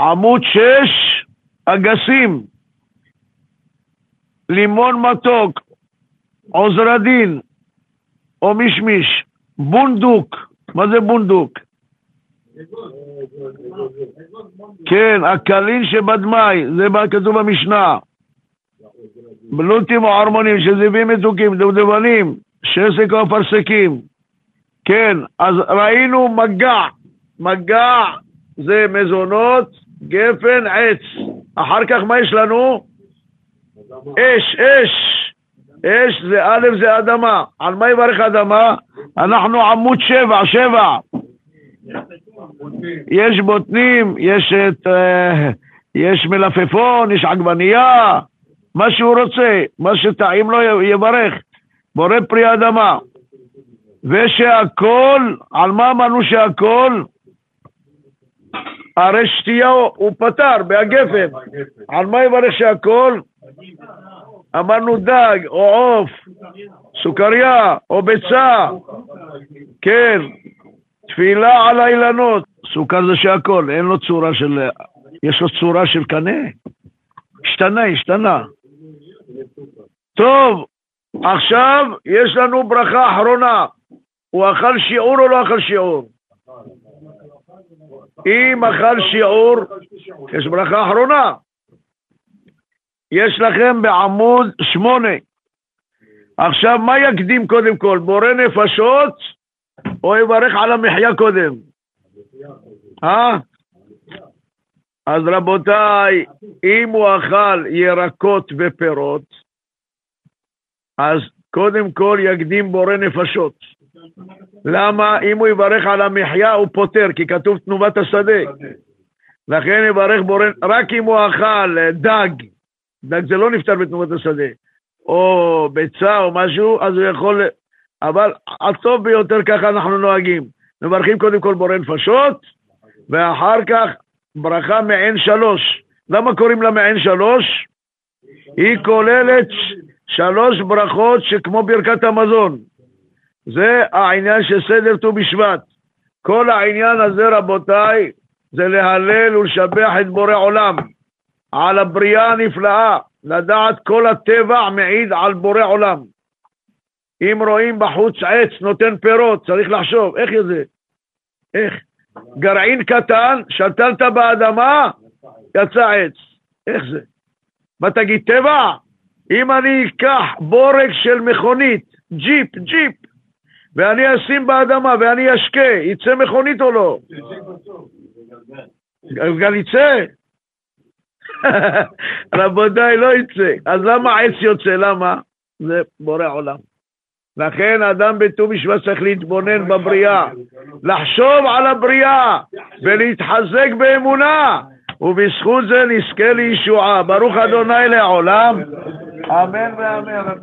עמוד שש, אגסים. לימון מתוק, עוזרדין או מישמיש, בונדוק. מה זה בונדוק? כן, הקלין שבדמאי, זה כתוב במשנה. בלוטים או ערמונים, שזיבים מתוקים, דובדבנים, שסק או אפרסקים. כן, אז ראינו מגע, מגע זה מזונות, גפן, עץ. אחר כך מה יש לנו? אש, אש. אש זה א' זה אדמה. על מה יברך אדמה? אנחנו עמוד שבע, שבע. יש בוטנים, יש את... אה, יש מלפפון, יש עגבנייה, מה שהוא רוצה, מה שטעים לו יברך. בורא פרי אדמה. ושהכל, על מה אמרנו שהכל? הרי שתייה הוא פתר בהגפן. על מה יברך שהכל? אמרנו דג, או עוף, סוכריה, או ביצה, כן, תפילה על האילנות. סוכר זה שהכל, אין לו צורה של... יש לו צורה של קנה? השתנה, השתנה. טוב, עכשיו יש לנו ברכה אחרונה. הוא אכל שיעור או לא אכל שיעור? אם אכל שיעור, יש ברכה אחרונה. יש לכם בעמוד שמונה. עכשיו, מה יקדים קודם כל? בורא נפשות או יברך על המחיה קודם? אה? אז רבותיי, אם הוא אכל ירקות ופירות, אז קודם כל יקדים בורא נפשות. למה? אם הוא יברך על המחיה הוא פותר, כי כתוב תנובת השדה. לכן יברך בורא, רק אם הוא אכל דג, דג זה לא נפתר בתנובת השדה, או ביצה או משהו, אז הוא יכול... אבל הטוב ביותר ככה אנחנו נוהגים. מברכים קודם כל בורא נפשות, ואחר כך ברכה מעין שלוש. למה קוראים לה מעין שלוש? היא כוללת שלוש ברכות שכמו ברכת המזון. זה העניין של סדר ט"ו בשבט. כל העניין הזה, רבותיי, זה להלל ולשבח את בורא עולם על הבריאה הנפלאה, לדעת כל הטבע מעיד על בורא עולם. אם רואים בחוץ עץ נותן פירות, צריך לחשוב, איך זה? איך? גרעין קטן, שתלת באדמה, יצא עץ. איך זה? מה תגיד, טבע? אם אני אקח בורג של מכונית, ג'יפ, ג'יפ, ואני אשים באדמה ואני אשקה, יצא מכונית או לא? גלגל יצא? [laughs] רבותיי, לא יצא. אז למה עץ יוצא? למה? זה בורא עולם. לכן אדם בט"ו בשבט צריך להתבונן בבריאה, לחשוב על הבריאה ולהתחזק באמונה, ובזכות זה נזכה לישועה. ברוך אדוני לעולם, אמן ואמן.